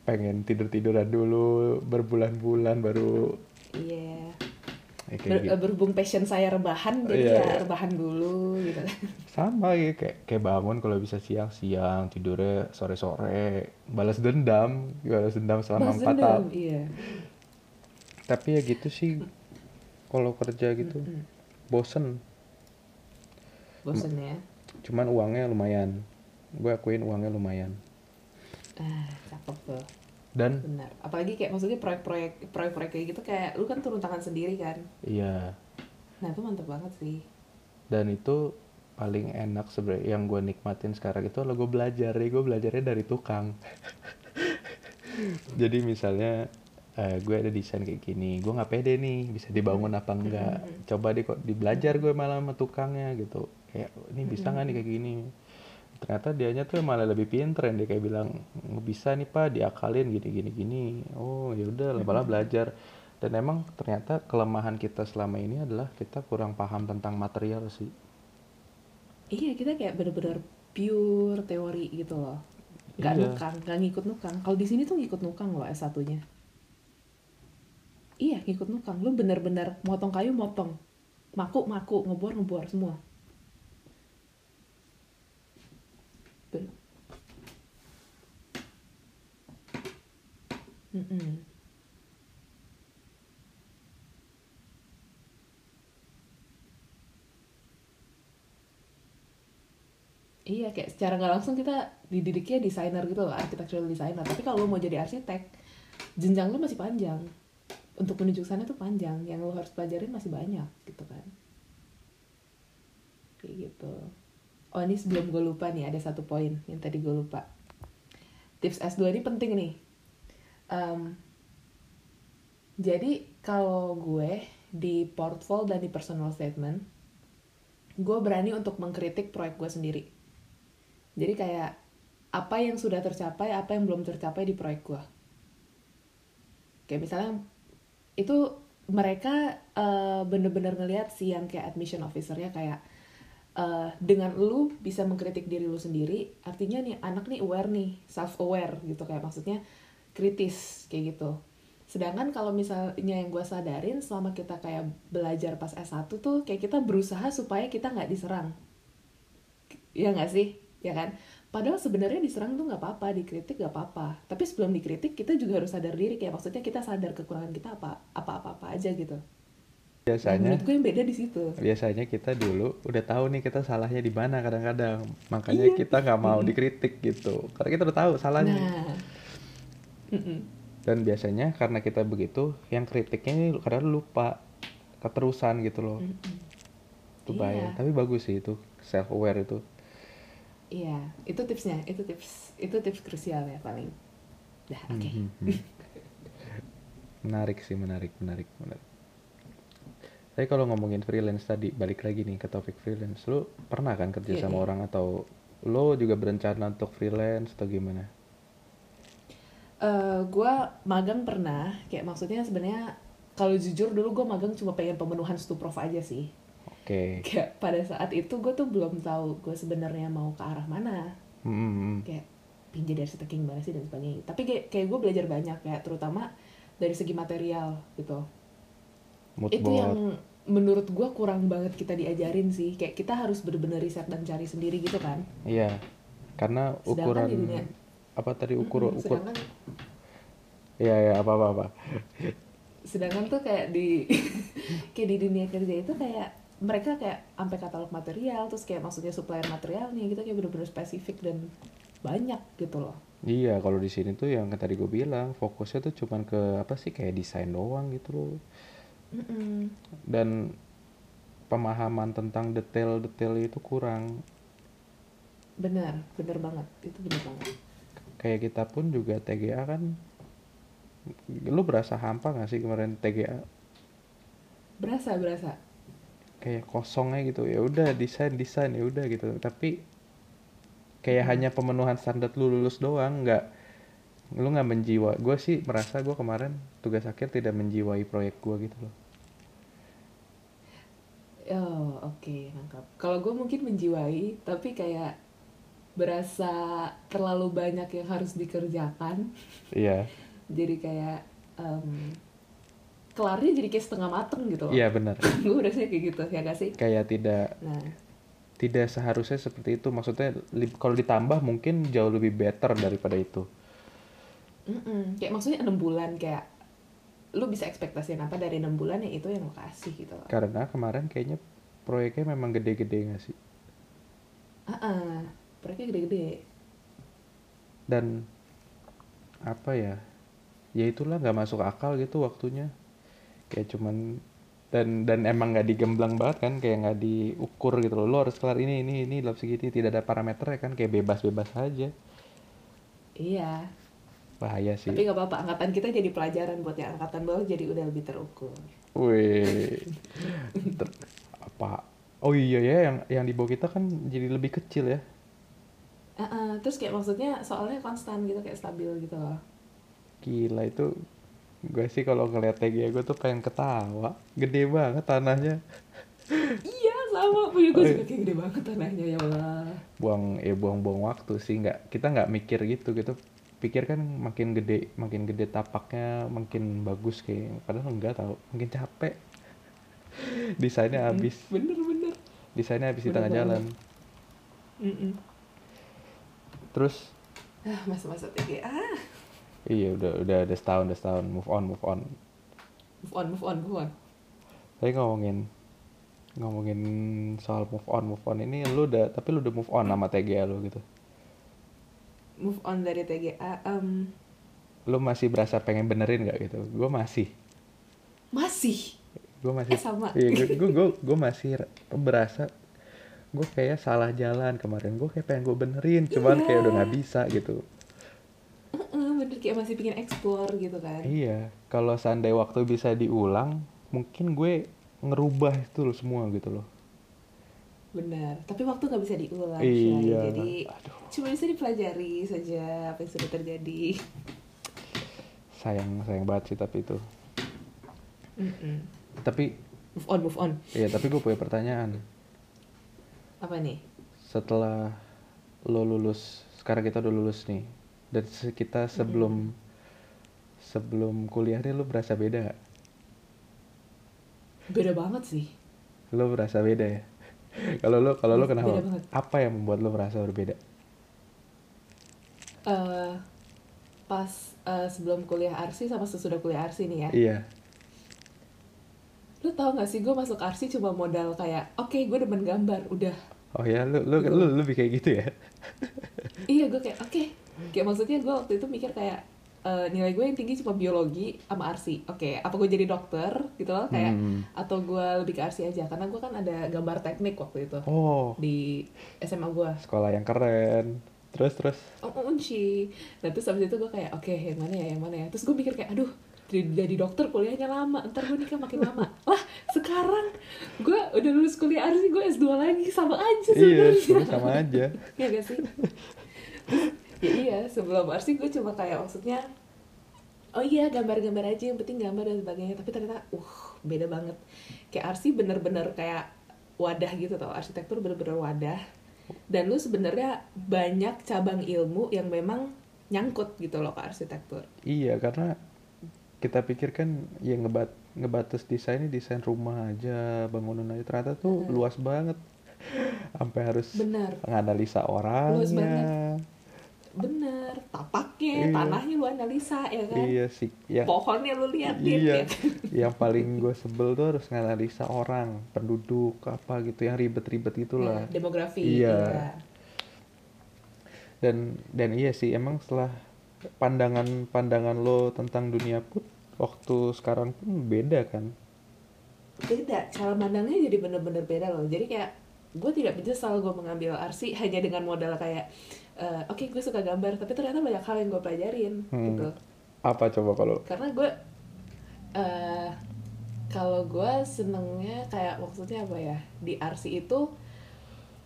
Pengen tidur tiduran dulu berbulan-bulan baru iya. Ya, Ber- gitu. berhubung passion saya rebahan jadi Iya, ya rebahan dulu gitu. Sama ya kayak kayak bangun kalau bisa siang-siang tidurnya sore-sore balas dendam balas dendam selama Balas empat dendam, tahun. iya. Tapi ya gitu sih kalau kerja gitu bosen. Bosen ya? Cuman uangnya lumayan. Gue akuin uangnya lumayan ah cakep tuh. Dan? Benar apalagi kayak maksudnya proyek-proyek proyek-proyek kayak gitu kayak lu kan turun tangan sendiri kan? Iya. Nah itu mantep banget sih. Dan itu paling enak sebenarnya yang gue nikmatin sekarang itu adalah gue belajar ya gue belajarnya dari tukang. Jadi misalnya eh, gue ada desain kayak gini gue nggak pede nih bisa dibangun apa enggak coba deh kok dibelajar gue malah sama tukangnya gitu. Kayak ini bisa nggak nih kayak gini ternyata dianya tuh malah lebih pinter yang dia kayak bilang "Nggak bisa nih pak diakalin gini gini gini. Oh ya udah malah belajar. Dan emang ternyata kelemahan kita selama ini adalah kita kurang paham tentang material sih. Iya kita kayak bener-bener pure teori gitu loh. Nggak Iya. nukang nggak ngikut nukang kalau di sini tuh ngikut nukang loh S 1 nya iya ngikut nukang lu bener-bener motong kayu motong. Maku maku ngebor ngebor semua Bener. Mm-mm. Iya, kayak secara nggak langsung kita dididiknya desainer gitu loh, architectural designer. Tapi kalau lo mau jadi arsitek, jenjang lo masih panjang. Untuk menuju sana tuh panjang, yang lo harus pelajarin masih banyak gitu kan. Kayak gitu. Oh ini sebelum gue lupa nih, ada satu poin yang tadi gue lupa. Tips S2 ini penting nih. Em, jadi kalau gue di portfolio dan di personal statement, gue berani untuk mengkritik proyek gue sendiri. Jadi kayak apa yang sudah tercapai, apa yang belum tercapai di proyek gue. Kayak misalnya itu mereka eh, bener-bener ngelihat sih yang kayak admission officernya kayak eh, dengan lu bisa mengkritik diri lu sendiri, artinya nih anak nih aware nih, self aware gitu kayak maksudnya kritis kayak gitu. Sedangkan kalau misalnya yang gue sadarin selama kita kayak belajar pas S1 tuh kayak kita berusaha supaya kita nggak diserang. Iya nggak sih? Ya kan? Padahal sebenarnya diserang tuh nggak apa-apa, dikritik nggak apa-apa. Tapi sebelum dikritik kita juga harus sadar diri kayak maksudnya kita sadar kekurangan kita apa apa-apa aja gitu. Nah, biasanya menurut gue yang beda di situ. biasanya kita dulu udah tahu nih kita salahnya di mana kadang-kadang makanya Iya. kita nggak mau dikritik gitu karena kita udah tahu salahnya Nah, Dan biasanya karena kita begitu yang kritiknya ini kadang lupa keterusan gitu loh Mm-mm. Itu Iya. bahaya. Tapi bagus sih itu self aware itu. Iya, itu tipsnya, itu tips, itu tips krusial ya paling. Dah, oke. Hmm, hmm, hmm. menarik sih, menarik, menarik, menarik. Tapi kalau ngomongin freelance tadi, balik lagi nih ke topik freelance. Lu pernah kan kerja Iya, sama iya. orang atau lo juga berencana untuk freelance atau gimana? Eh, gua magang pernah, kayak maksudnya sebenarnya kalau jujur dulu gue magang cuma pengen pemenuhan stuprov aja sih. Oke. Kayak pada saat itu gue tuh belum tahu gue sebenarnya mau ke arah mana. Hmm, hmm, hmm. Kayak pinjam dari arsitek gimana sih dan sebagainya. Tapi kayak, kayak gue belajar banyak ya, terutama dari segi material gitu. Mood itu board. yang menurut gue kurang banget kita diajarin sih. Kayak kita harus bener-bener riset dan cari sendiri gitu kan. Iya. Karena Sedangkan ukuran di dunia- apa tadi ukur Mm-mm, ukur Iya, ya, apa apa apa. sedangkan tuh kayak di kayak di dunia kerja itu kayak mereka kayak sampai katalog material terus kayak maksudnya supplier materialnya gitu kayak bener-bener spesifik dan banyak gitu loh Iya, kalau di sini tuh yang tadi gue bilang fokusnya tuh cuman ke apa sih kayak desain doang gitu loh. Mm-mm. Dan pemahaman tentang detail-detail itu kurang. bener bener banget itu bener banget Kayak kita pun juga TGA kan lu berasa hampa gak sih kemarin TGA berasa berasa. Kayak kosongnya gitu. Ya udah desain desain ya udah gitu. Tapi kayak hanya pemenuhan standar lu lulus doang nggak lu nggak menjiwa. Gue sih merasa gue kemarin tugas akhir tidak menjiwai proyek gue gitu loh. Oh oke nangkap kalau gue mungkin menjiwai tapi kayak berasa terlalu banyak yang harus dikerjakan. Iya. Jadi kayak em, kelarnya jadi kayak setengah mateng gitu iya benar. Gue berasanya kayak gitu ya gak sih? Kayak tidak nah. tidak seharusnya seperti itu. Maksudnya li- kalau ditambah mungkin jauh lebih better daripada itu. Mm-mm. kayak maksudnya enam bulan kayak lu bisa ekspektasiin apa dari enam bulan ya itu yang lo kasih gitu loh. Karena kemarin kayaknya proyeknya memang gede-gede gak sih? Ah proyeknya gede-gede. Dan apa ya ya itulah nggak masuk akal gitu waktunya. Kayak cuman dan dan emang nggak digemblang banget kan kayak nggak diukur gitu loh. Lo harus kelar ini ini ini dalam segini tidak ada parameternya kan kayak bebas bebas aja. Iya. Bahaya sih. Tapi nggak apa-apa angkatan kita jadi pelajaran buat yang angkatan bawah jadi udah lebih terukur. Wih, Ter- apa? Oh iya ya, yang yang di bawah kita kan jadi lebih kecil ya. Ah, ah. terus kayak maksudnya soalnya konstan gitu kayak stabil gitu loh Gila itu, gue sih kalau ngeliat TG gue tuh pengen ketawa. Gede banget tanahnya. iya sama punya gue Oh, juga iya. kayak gede banget tanahnya ya Allah Buang, eh buang-buang waktu sih. Nggak, kita nggak mikir gitu gitu. Pikir kan makin gede, makin gede tapaknya, makin bagus kayak. Padahal enggak tahu, makin capek. Desainnya habis, bener-bener desainnya habis di Bener tengah jalan. Mm-mm. Terus ah masa-masa TG ah Iya udah udah udah setahun udah setahun move on move on. move on move on move on Tapi ngomongin ngomongin soal move on move on ini lu udah tapi lu udah move on sama TGA lu gitu. move on dari TGA em, Lu masih berasa pengen benerin gak gitu? Gue masih. masih Gue masih. Eh, sama. Iya gue gue gue masih ra- berasa gue kayak salah jalan kemarin gue kayak pengen gue benerin cuman Iya. kayak udah nggak bisa gitu bener kayak masih pingin explore gitu kan iya kalau seandainya waktu bisa diulang mungkin gue ngerubah itu loh semua gitu loh benar tapi waktu nggak bisa diulang Iya. Syai. jadi Aduh. cuma bisa dipelajari saja apa yang sudah terjadi sayang sayang banget sih tapi itu Mm-mm. tapi move on move on iya tapi gue punya pertanyaan apa nih? Setelah lo lulus sekarang kita udah lulus nih. Dan kita sebelum sebelum kuliah nih lo berasa beda gak? beda banget sih. Lo berasa beda ya? Kalau lo kalau lo kenapa? apa yang membuat lo merasa berbeda? Eh, pas eh, sebelum kuliah arsi sama sesudah kuliah arsi nih ya. Iya lu tau gak sih gue masuk arsi cuma modal kayak oke gue demen gambar udah. Oh ya lo lo lo lebih kayak gitu ya? Iya gue kayak oke. Kayak maksudnya gue waktu itu mikir kayak eh, nilai gue yang tinggi cuma biologi sama arsi oke apa gue jadi dokter gitu loh kayak Hmm. atau gue lebih ke arsi aja. Karena gue kan ada gambar teknik waktu itu. Oh, di SMA gue sekolah yang keren. Terus terus. oh unci nah terus abis itu gue kayak oke yang mana ya yang mana ya? Terus gue mikir kayak aduh jadi, dokter kuliahnya lama. Ntar gue nikah makin lama. Lah sekarang gue udah lulus kuliah. Arsi gue S2 lagi. Sama aja Iya, sebenarnya. sebenarnya sama aja. Iya gak sih? Ya iya, sebelum arsi gue cuma kayak maksudnya Oh iya, gambar-gambar aja, yang penting gambar dan sebagainya. Tapi ternyata, uh, beda banget. Kayak arsi bener-bener kayak wadah gitu tau. Arsitektur bener-bener wadah. Dan lu sebenarnya banyak cabang ilmu yang memang nyangkut gitu loh ke arsitektur. Iya, karena kita pikir kan ya ngebat ngebatas desainnya desain rumah aja, bangunan aja. Ternyata tuh luas banget. Sampai harus Bener, menganalisa Luas orangnya. bener Tapaknya, Iya. tanahnya lu analisa ya kan Iya sih, yang Pohonnya lu liatin iya, ya kan? yang paling gue sebel tuh harus nganalisa orang, penduduk apa gitu, yang ribet-ribet itulah. Ya, Demografi Iya. iya. Dan dan iya sih, emang setelah pandangan-pandangan lo tentang dunia pun waktu sekarang pun beda kan. beda cara pandangnya jadi bener-bener beda loh jadi kayak gue tidak menyesal gue mengambil arsi hanya dengan modal kayak eh, oke gue suka gambar tapi ternyata banyak hal yang gue pelajarin Hmm. gitu Apa coba kalau karena gue eh kalau gue senengnya kayak maksudnya apa ya di arsi itu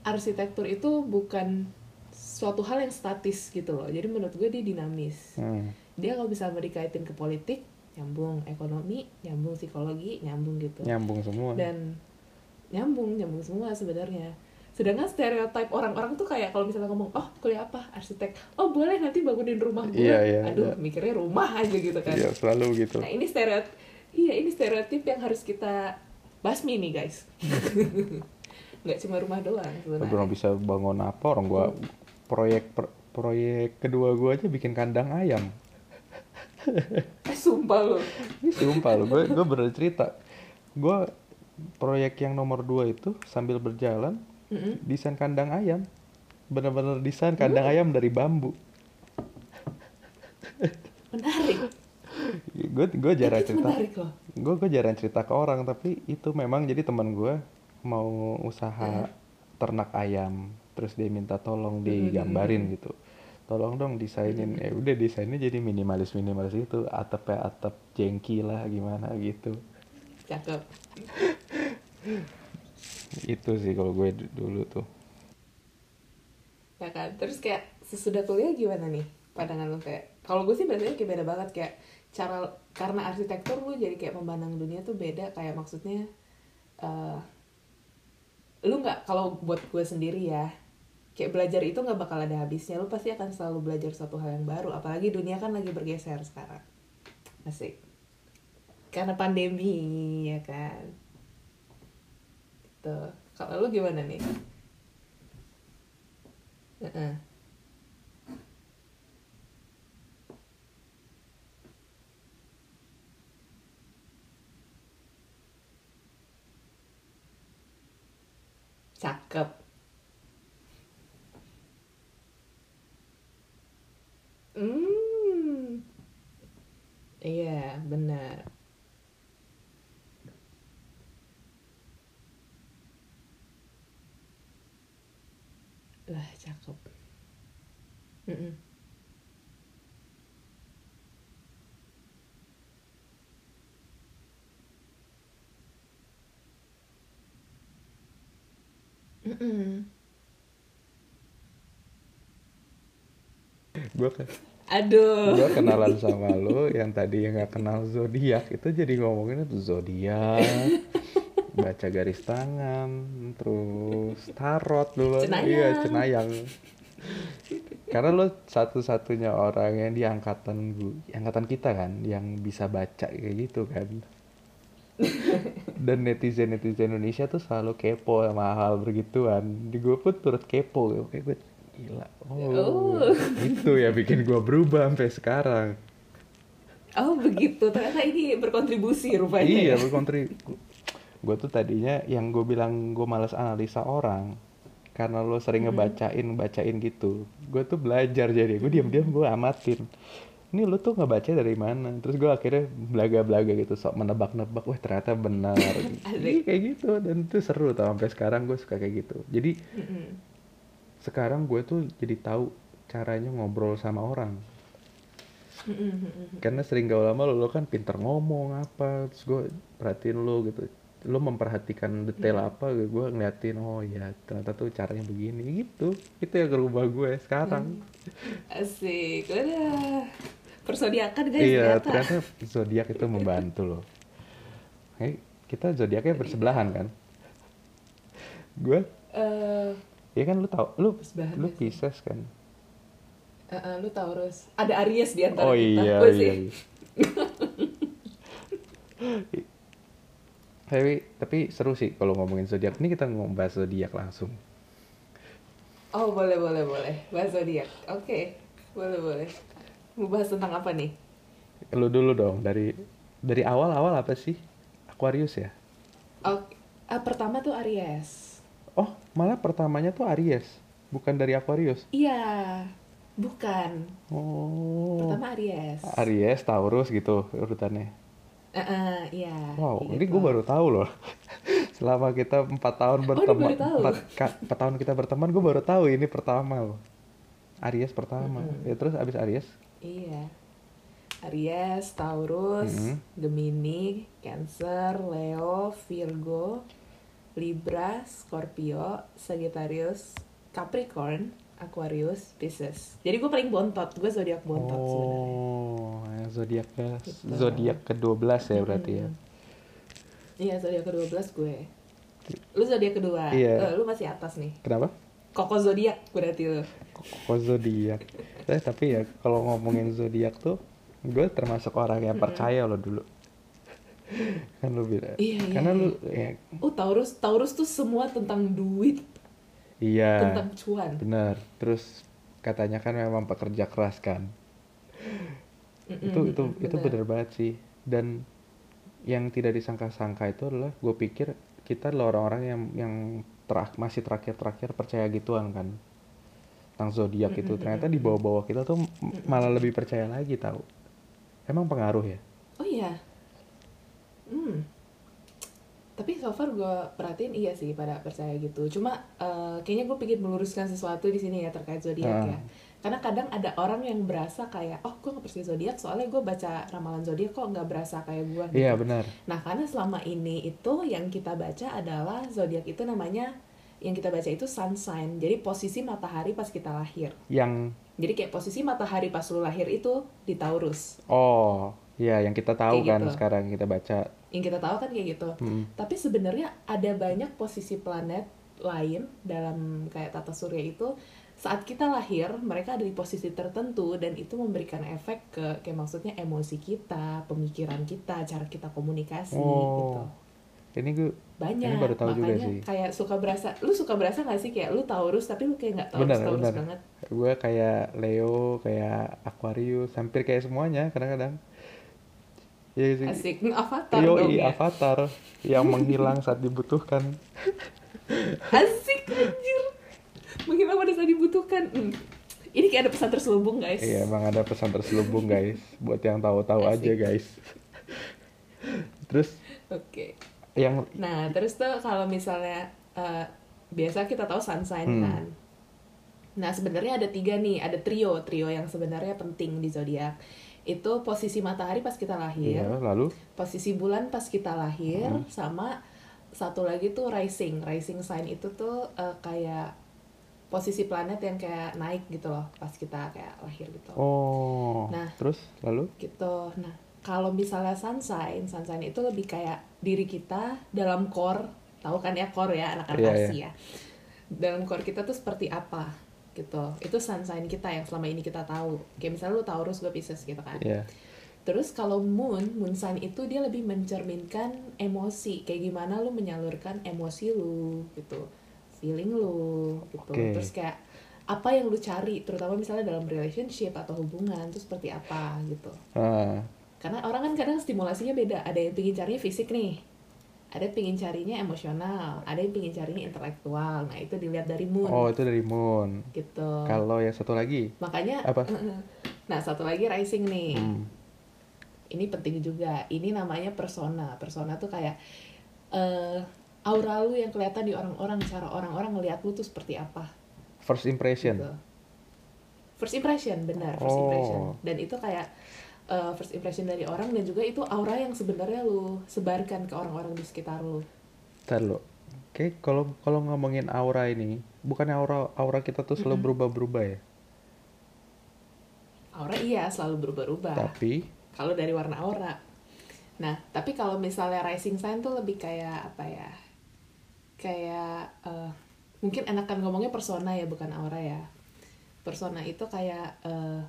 arsitektur itu bukan suatu hal yang statis gitu loh. Jadi menurut gue dia dinamis. Hmm. dia kalau bisa dikaitin ke politik nyambung ekonomi nyambung psikologi nyambung gitu. Nyambung semua. dan nyambung nyambung semua sebenarnya. Sedangkan stereotip orang-orang tuh kayak kalau misalnya ngomong oh kuliah apa? Arsitek. Oh boleh nanti bangunin rumah gue. Iya, iya, aduh iya. mikirnya rumah aja gitu kan. Iya, selalu gitu. nah ini stereotip iya ini stereotip yang harus kita basmi nih guys. Nggak cuma rumah doang Belum sebenarnya bisa bangun apa orang gua proyek per- proyek kedua gua aja bikin kandang ayam. eh sumpah loh Ini sumpah lo, gue gue bener cerita. Gue proyek yang nomor dua itu sambil berjalan Mm-mm. desain kandang ayam. Bener-bener desain kandang Hmm. ayam dari bambu. menarik Gue gue jarang cerita. Gue gue jarang cerita ke orang tapi itu memang jadi teman gue mau usaha ternak ayam terus dia minta tolong digambarin gitu. Tolong dong desainin ya udah desainnya jadi minimalis minimalis itu atapnya atap jengki lah gimana gitu. Cakep. Itu sih kalau gue du- dulu tuh. Ya kan? Terus kayak sesudah kuliah gimana nih pandangan lu? Kayak kalau gue sih biasanya kayak beda banget. Kayak cara karena arsitektur lu jadi kayak memandang dunia tuh beda. Kayak maksudnya eh lu nggak kalau buat gue sendiri ya kayak belajar itu nggak bakal ada habisnya. Lu pasti akan selalu belajar suatu hal yang baru. Apalagi dunia kan lagi bergeser sekarang. Asik. Karena pandemi ya kan? Gitu. Kalau lu gimana nih? Heeh. Cakep. Hmm. Iya, benar. Lah, cakep. Mm-mm. Mm-mm. Gue ke Aduh. gue kenalan sama lo yang tadi yang nggak kenal zodiak itu jadi ngomongin itu zodiak baca garis tangan terus tarot dulu Cenayang. iya cenayang karena lo satu-satunya orang yang di angkatan gue angkatan kita kan yang bisa baca kayak gitu kan dan netizen netizen Indonesia tuh selalu kepo sama hal begituan di gue pun turut kepo kayak gue gila oh, Oh. itu ya bikin gue berubah sampai sekarang Oh begitu, ternyata ini berkontribusi rupanya. iya ya. berkontri gue tuh tadinya yang gue bilang gue malas analisa orang karena lo sering ngebacain bacain gitu gue tuh belajar jadi gue diam-diam gue amatin ini lu tuh ngebaca dari mana terus gue akhirnya belaga-belaga gitu sok menebak-nebak wah ternyata benar. Iya, kayak gitu dan itu seru tau sampai sekarang gue suka kayak gitu jadi Mm-mm. Sekarang gue tuh jadi tahu caranya ngobrol sama orang. Karena sering gak lama lo, lo kan pinter ngomong apa terus gue perhatiin lo gitu. Lo memperhatikan detail apa gue ngeliatin oh ya ternyata tuh caranya begini. Gitu. Itu yang kerubah gue sekarang. Asik, udah persodiakan guys iya ternyata. ternyata zodiak itu membantu loh hey, kita zodiaknya bersebelahan kan? Gue Eh, ya kan lu tau lu lu sih? Pisces kan eh, eh, lu Taurus, ada Aries di antara oh kita. iya Gue iya, iya. tapi tapi seru sih kalau ngomongin zodiak ini kita ngobrol zodiak langsung Oh boleh boleh boleh, bahas zodiak. Oke, boleh boleh. Mau bahas tentang apa nih? lu dulu dong dari dari awal awal apa sih Aquarius ya Oke, ah, pertama tuh Aries. Oh malah pertamanya tuh Aries bukan dari Aquarius Iya, bukan. oh Pertama Aries. Aries Taurus gitu urutannya Eh, eh, iya. wow ini gitu. gue baru tahu loh selama kita empat tahun lu berteman empat, empat tahun kita berteman gue baru tahu ini pertama loh Aries pertama Mm-mm. ya terus abis Aries Iya. Aries, Taurus, Mhm. Gemini, Cancer, Leo, Virgo, Libra, Scorpio, Sagittarius, Capricorn, Aquarius, Pisces. Jadi gue paling bontot, gue zodiak bontot sebenarnya. oh yang zodiaknya Gitu. zodiak ke-12 ya berarti ya. Iya, zodiak ke-12 gue. Lu zodiak kedua. Iya. Eh, lu masih atas nih. kenapa Koko zodiak berarti lu. kok zodiak eh, tapi ya kalau ngomongin zodiak tuh gue termasuk orang yang percaya lo dulu kan lu bilang. Iya, iya, karena lu iya. ya, Oh, Taurus, Taurus tuh semua tentang duit, iya. Tentang cuan. benar. Terus katanya kan memang pekerja keras kan. Mm-mm, itu itu itu bener. benar banget sih. Dan yang tidak disangka-sangka itu adalah gue pikir kita adalah orang-orang yang yang terak masih terakhir-terakhir percaya gituan kan. Tentang zodiak itu. Ternyata di bawah-bawah kita tuh malah lebih percaya lagi tahu. Emang pengaruh ya? Oh iya. Hmm. Tapi so far gue perhatiin iya sih pada percaya gitu. Cuma eh, kayaknya gue pengen meluruskan sesuatu di sini ya terkait zodiak Ah. ya. Karena kadang ada orang yang berasa kayak, oh gue gak percaya zodiak soalnya gue baca ramalan zodiak kok nggak berasa kayak gue. iya benar Nah karena selama ini itu yang kita baca adalah zodiak itu namanya yang kita baca itu sun sign. Jadi posisi matahari pas kita lahir. yang Jadi kayak posisi matahari pas lu lahir itu di Taurus. oh iya yang kita tahu Kayak kan gitu. sekarang kita baca Yang kita tahu kan kayak gitu. Mm. Tapi sebenarnya ada banyak posisi planet lain dalam kayak tata surya itu saat kita lahir mereka ada di posisi tertentu dan itu memberikan efek ke kayak maksudnya emosi kita, pemikiran kita, cara kita komunikasi gitu. oh ini gue Banyak. Ini baru tahu juga Makanya sih. kayak suka berasa lu suka berasa gak sih kayak lu Taurus tapi lu kayak nggak Taurus Benar, Taurus benar. banget. gue kayak Leo kayak Aquarius hampir kayak semuanya kadang-kadang Sih. Asik, avatar Yo, dong ya. avatar yang menghilang saat dibutuhkan. Asik anjir. Menghilang pada saat dibutuhkan. Hmm. Ini kayak ada pesan terselubung guys. Iya, emang ada pesan terselubung guys, buat yang tahu-tahu aja guys. Terus Oke. yang Nah, terus tuh kalau misalnya eh, biasa kita tahu sun sign Hmm. kan. Nah, sebenarnya ada tiga nih, ada trio, trio yang sebenarnya penting di zodiak. Itu posisi matahari pas kita lahir, ya, lalu posisi bulan pas kita lahir, Hmm. sama satu lagi tuh rising. Rising sign itu tuh eh, kayak posisi planet yang kayak naik gitu loh pas kita kayak lahir gitu. oh, Nah. terus lalu gitu. Nah, kalau misalnya sunshine, sunshine itu lebih kayak diri kita dalam core, tahu kan ya core ya anak-anak Iya, Asia ya. Dalam core kita tuh seperti apa gitu. Itu sunshine kita yang selama ini kita tahu. Kayak misalnya lu Taurus, gue Pisces gitu kan. ya Terus kalau moon, moon sign itu dia lebih mencerminkan emosi, kayak gimana lu menyalurkan emosi lu gitu. Feeling lu gitu. Oke. Terus kayak apa yang lu cari, terutama misalnya dalam relationship atau hubungan itu seperti apa gitu ah, karena orang kan kadang stimulasinya beda ada yang pingin carinya fisik nih ada yang pingin carinya emosional ada yang pingin carinya intelektual nah itu dilihat dari moon oh itu dari moon. gitu Kalau yang satu lagi makanya Apa? Nah, satu lagi rising nih. Hmm. Ini penting juga. Ini namanya persona. Persona tuh kayak eh aura lu yang kelihatan di orang-orang, cara orang-orang ngelihat lu tuh seperti apa. First impression. Gitu. First impression, benar, first Oh. impression. Dan itu kayak eh, first impression dari orang dan juga itu aura yang sebenarnya lu sebarkan ke orang-orang di sekitar lu. Ntar lo. Oke, kalau kalau ngomongin aura ini, bukannya aura aura kita tuh selalu berubah-berubah ya? Aura iya selalu berubah-ubah. Tapi kalau dari warna aura. Nah, tapi kalau misalnya rising sign tuh lebih kayak apa ya? Kayak eh, mungkin enakan ngomongnya persona ya, bukan aura ya. Persona itu kayak eh,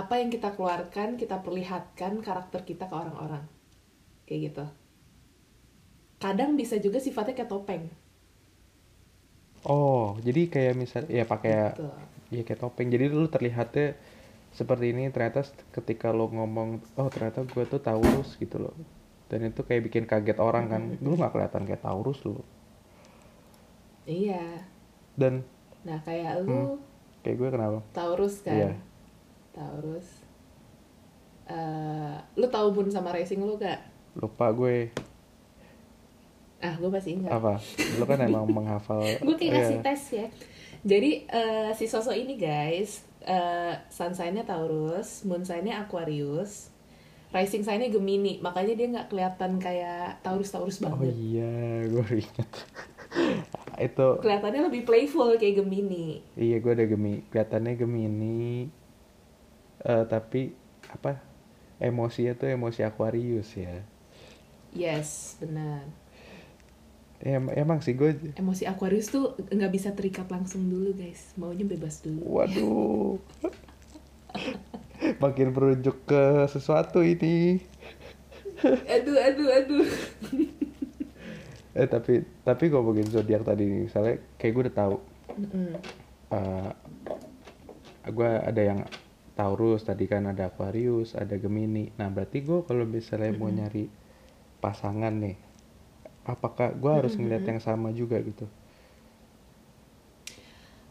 apa yang kita keluarkan, kita perlihatkan karakter kita ke orang-orang. Kayak gitu. Kadang bisa juga sifatnya kayak topeng. oh, jadi kayak misal ya pakai Gitu. ya kayak topeng. Jadi lu terlihatnya seperti ini ternyata ketika lo ngomong oh ternyata gue tuh Taurus gitu loh. Dan itu kayak bikin kaget orang kan. Lu nggak kelihatan kayak Taurus lu. Iya. Dan Nah, kayak lu kayak gue kenapa? Taurus kan? Iya. Taurus. Eh, lu tahu Moon sama Rising lu gak? Lupa gue Ah, gue masih ingat. apa? Lu kan emang menghafal. Gue kayak Iya. ngasih tes ya. Jadi eh, si sosok ini guys, eh sun sign-nya Taurus, moon sign-nya Aquarius, rising sign-nya Gemini. Makanya dia nggak kelihatan kayak Taurus-Taurus Oh banget. iya, gue ingat. itu Kelihatannya lebih playful kayak Gemini. iya gue ada gemi kelihatannya Gemini eh tapi apa emosinya tuh emosi Aquarius ya Yes, benar. em emang sih gue Emosi Aquarius tuh nggak bisa terikat langsung dulu guys. Maunya bebas dulu. waduh makin merujuk ke sesuatu ini Aduh, aduh, aduh. eh tapi tapi ngomongin zodiak tadi nih, misalnya kayak gue udah tahu Mm-mm. eh gue ada yang Taurus tadi kan ada Aquarius ada Gemini nah berarti gue kalau misalnya mau nyari pasangan nih apakah gue harus ngeliat yang sama juga gitu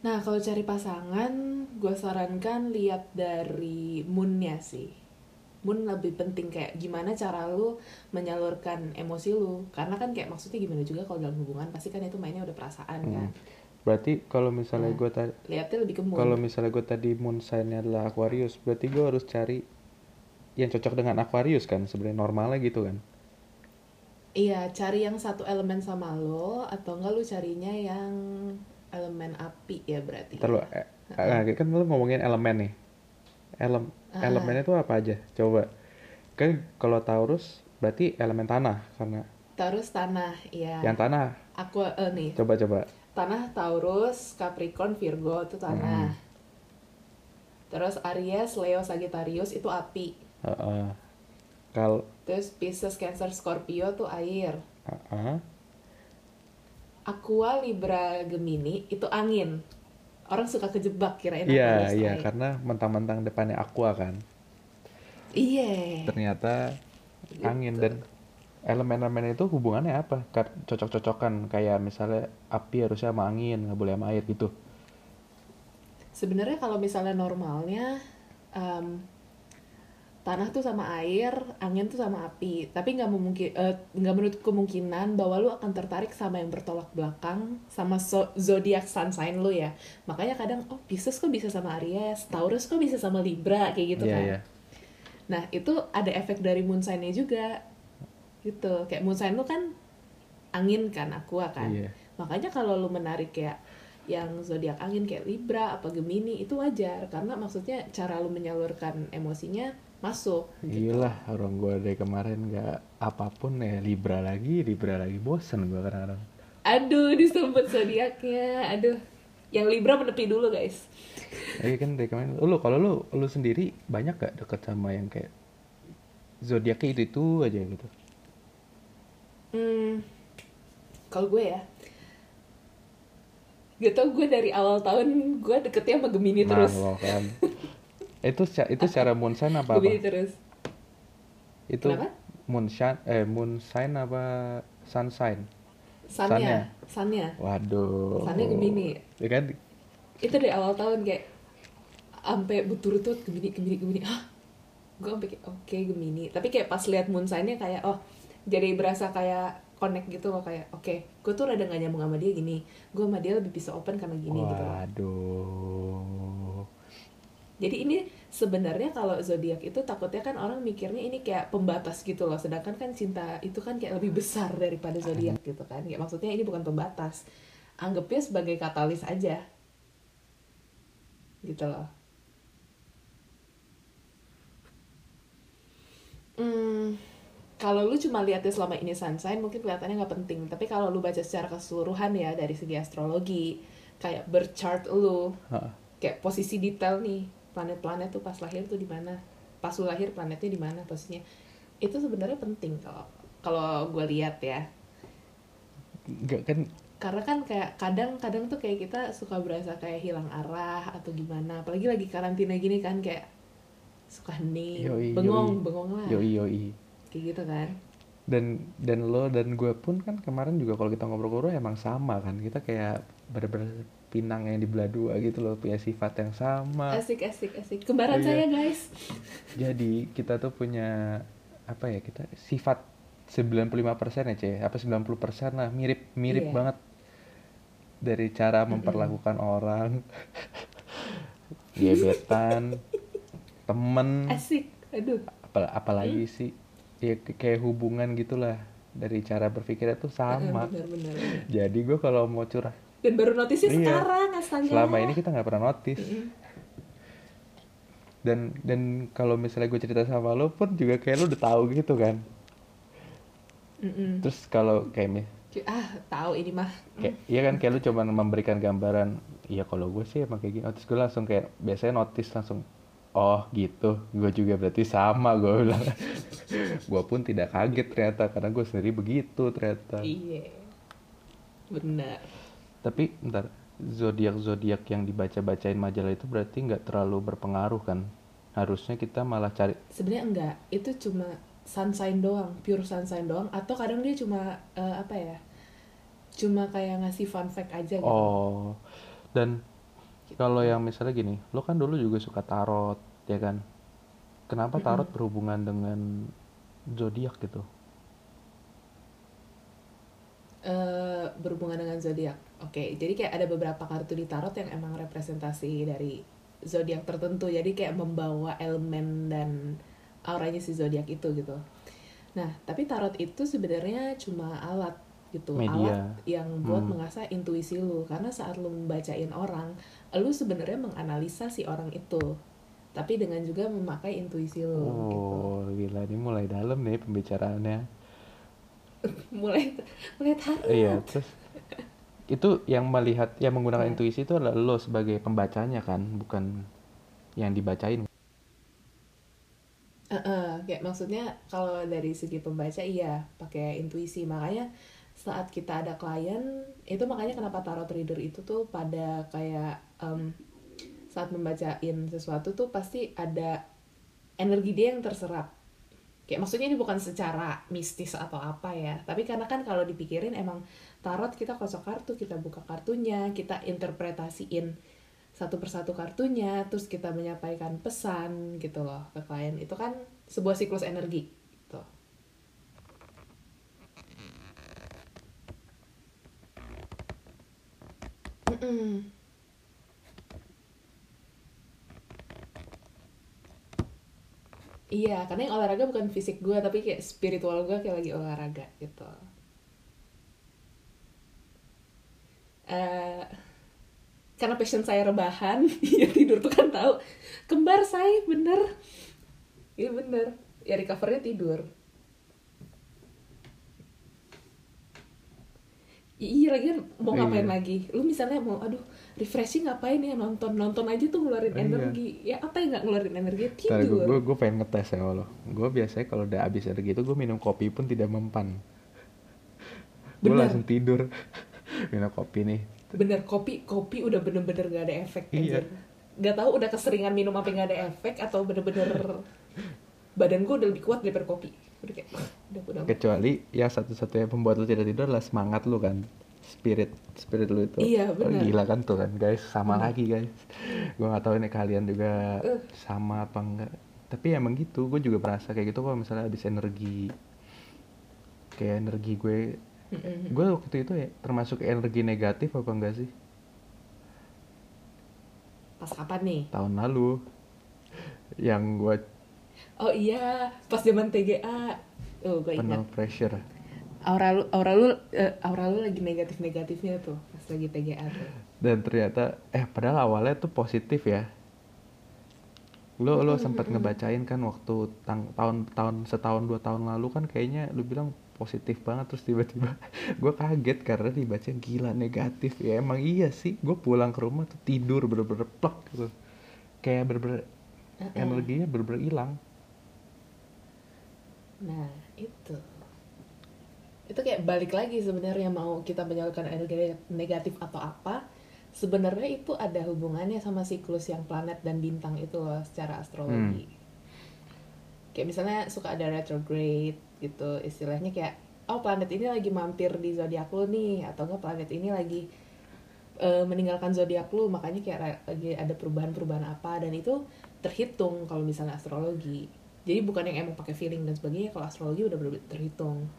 Nah, kalau cari pasangan, gue sarankan lihat dari moonnya sih. Moon lebih penting kayak gimana cara lu menyalurkan emosi lu. Karena kan kayak maksudnya gimana juga kalau dalam hubungan pasti kan itu mainnya udah perasaan kan. Berarti kalau misalnya gue tadi Lihatnya lebih ke kalau misalnya gue tadi moon sign-nya adalah Aquarius berarti gue harus cari yang cocok dengan Aquarius kan sebenarnya normalnya gitu kan? Iya, cari yang satu elemen sama lo atau enggak lu carinya yang elemen api ya berarti. Ntar lu, eh, nah, kan lu ngomongin elemen nih. Elem, Ah. elemennya tuh apa aja? Coba. Kan kalau Taurus berarti elemen tanah karena Terus tanah, ya. yang tanah. Aku eh, nih, coba coba tanah Taurus, Capricorn, Virgo itu tanah. Terus Aries, Leo, Sagittarius itu api. Heeh. Kal Terus Pisces, Cancer, Scorpio tuh air. heeh. Aqua, Libra, Gemini itu angin. Orang suka kejebak kirain Iya iya karena mentang-mentang depannya aqua kan Iya. ternyata angin dan elemen-elemen itu hubungannya apa Ka- cocok-cocokan kayak misalnya api harusnya sama angin nggak boleh sama air gitu Sebenarnya kalau misalnya normalnya em, tanah tuh sama air, angin tuh sama api. Tapi nggak memungkin eh, nggak menutup kemungkinan bahwa lu akan tertarik sama yang bertolak belakang sama so- zodiak sun sign lu ya. Makanya kadang oh Pisces kok bisa sama Aries, Taurus kok bisa sama Libra kayak gitu Iya, kan. iya. Nah, itu ada efek dari moon sign-nya juga. Gitu. Kayak moon sign lu kan angin kan, aqua kan. Iya. Makanya kalau lu menarik kayak yang zodiak angin kayak Libra apa Gemini itu wajar karena maksudnya cara lu menyalurkan emosinya masuk. Gila orang gue dari kemarin nggak apa pun ya Libra lagi Libra lagi bosen gue kadang-kadang Aduh, disebut zodiaknya. Aduh. Yang Libra menepi dulu, guys. Iya kan dari kemarin lu kalau lu lu sendiri banyak gak deket sama yang kayak zodiaknya itu itu aja gitu Hmm. Kalau gue ya, gak tau gue dari awal tahun gue deketnya sama Gemini nah terus. lo kan itu itu secara moon sign apa apa Gemini terus. itu Kenapa? moon sign eh moon sign apa sun sign Sunnya, sunnya. waduh Sunnya Gemini. ya kan Itu dari awal tahun kayak sampai berturut-turut Gemini Gemini Gemini ah gue sampai kayak oke Gemini tapi kayak pas lihat moon sign-nya kayak oh jadi berasa kayak connect gitu loh kayak oke gue tuh rada gak nyambung sama dia gini. Gue sama dia lebih bisa open karena gini gitu loh. Waduh. jadi ini sebenarnya kalau zodiak itu takutnya kan orang mikirnya ini kayak pembatas gitu loh sedangkan kan cinta itu kan kayak lebih besar daripada zodiak gitu kan. Kayak maksudnya ini bukan pembatas. Anggapnya sebagai katalis aja. Gitu loh. Hmm, kalau lu cuma lihatnya selama ini sunshine mungkin kelihatannya nggak penting. Tapi kalau lu baca secara keseluruhan ya dari segi astrologi kayak birth chart lu Hah. kayak posisi detail nih planet-planet tuh pas lahir tuh di mana? Pas lu lahir planetnya di mana? Posisinya. Itu sebenarnya penting kalau kalau gue lihat ya. Enggak kan karena kan kayak kadang-kadang tuh kayak kita suka berasa kayak hilang arah atau gimana. Apalagi lagi karantina gini kan kayak suka hening Yoi, bengong yoi. bengong lah. Yoi yoi. Kayak gitu kan? Dan dan lo dan gue pun kan kemarin juga kalau kita ngobrol-ngobrol emang sama kan. Kita kayak bener-bener pinang yang dibelah dua gitu loh, punya sifat yang sama. asik asik asik. Kembaran Iya. saya guys. Jadi kita tuh punya apa ya kita sifat 95% ya Ceh, apa 90% lah mirip mirip Iya. banget dari cara memperlakukan orang, gebetan, temen, asik aduh. Apa apalagi sih ya kayak hubungan gitulah dari cara berpikirnya tuh sama. bener bener Jadi gue kalau mau curah dan baru notisnya Iya. sekarang astaga selama ini kita nggak pernah notice. Mm-mm. Dan dan kalau misalnya gue cerita sama lo pun juga kayak lo udah tahu gitu kan. Mm-mm. Terus kalau kayak ah tahu ini mah kayak iya kan kayak lu cuma memberikan gambaran iya kalau gue sih emang kayak gini oh, terus gue langsung kayak biasanya notice langsung oh gitu gue juga berarti sama gue bilang gue pun tidak kaget ternyata karena gue sendiri begitu ternyata. Iya benar. Tapi ntar zodiak zodiak yang dibaca bacain majalah itu berarti nggak terlalu berpengaruh kan? Harusnya kita malah cari sebenarnya enggak itu cuma sunshine doang pure sunshine doang atau kadang dia cuma eh, apa ya cuma kayak ngasih fun fact aja gitu. Oh dan kalau yang misalnya gini lo kan dulu juga suka tarot ya kan kenapa tarot berhubungan dengan zodiak gitu Eh, berhubungan dengan zodiak. Oke, jadi kayak ada beberapa kartu di tarot yang emang representasi dari zodiak tertentu. Jadi kayak membawa elemen dan auranya si zodiak itu gitu. Nah, tapi tarot itu sebenarnya cuma alat gitu, Media. alat yang buat Hmm. mengasah intuisi lu. Karena saat lu membacain orang, lu sebenarnya menganalisa si orang itu. Tapi dengan juga memakai intuisi lu gitu. oh gila ini mulai dalam nih pembicaraannya Mulai mulai tarot. iya terus itu yang melihat yang menggunakan Iya. intuisi itu adalah lo sebagai pembacanya kan bukan yang dibacain Heeh, kayak maksudnya kalau dari segi pembaca iya pakai intuisi makanya saat kita ada klien itu makanya kenapa tarot reader itu tuh pada kayak em, saat membacain sesuatu tuh pasti ada energi dia yang terserap. Kayak maksudnya ini bukan secara mistis atau apa ya tapi karena kan kalau dipikirin emang tarot kita kocok kartu kita buka kartunya kita interpretasiin satu persatu kartunya terus kita menyampaikan pesan gitu loh ke klien. Itu kan sebuah siklus energi gitu. Mm-mm. Iya, karena yang olahraga bukan fisik gue, tapi kayak spiritual gue kayak lagi olahraga gitu. Eh, karena passion saya rebahan, ya tidur tuh kan tahu. Kembar saya bener, iya bener. Ya recovernya tidur. Iya lagi mau ngapain Iya. lagi? Lu misalnya mau, aduh refreshing ngapain ya nonton nonton aja tuh ngeluarin Iya. energi. Ya apa yang nggak ngeluarin energi? Tidur. gue, gue pengen ngetes ya lo gue biasanya kalau udah habis energi itu gue minum kopi pun tidak mempan gue langsung tidur minum kopi nih bener kopi kopi udah bener-bener gak ada efek Iya. anjir. Gak tahu udah keseringan minum apa gak ada efek atau bener-bener badan gue udah lebih kuat daripada kopi. Udah kayak udah udah. kecuali yang satu-satunya pembuat lo tidak tidur adalah semangat lo kan spirit spirit lu itu Iya, Oh, gila kan tuh kan guys sama Benar. lagi guys gue nggak tahu ini kalian juga Uh. sama apa enggak tapi emang gitu gue juga merasa kayak gitu kalau misalnya habis energi kayak energi gue gue waktu itu ya termasuk energi negatif apa enggak sih Pas kapan nih? tahun lalu yang gue Oh iya, pas zaman TGA. Oh, gue penuh ingat. pressure Aura lu, aura lu, eh, aura lu lagi negatif-negatifnya tuh pas lagi TGA tuh. dan ternyata eh padahal awalnya tuh positif ya lo lo sempat ngebacain kan waktu tang, tahun tahun setahun dua tahun lalu kan kayaknya lu bilang positif banget terus tiba-tiba gue kaget karena dibaca gila negatif ya emang iya sih gue pulang ke rumah tuh tidur bener-bener plek gitu kayak bener-bener Uh-uh. energinya bener-bener hilang Nah, itu. Itu kayak balik lagi sebenarnya mau kita menyalurkan energi negatif atau apa, sebenarnya itu ada hubungannya sama siklus yang planet dan bintang itu loh secara astrologi. Kayak misalnya suka ada retrograde gitu, istilahnya kayak oh planet ini lagi mampir di zodiak lu nih atau enggak planet ini lagi eh, meninggalkan zodiak lu, makanya kayak lagi ada perubahan-perubahan apa dan itu terhitung kalau misalnya astrologi. Jadi bukan yang emang pakai feeling dan sebagainya, kalau astrologi udah bener terhitung.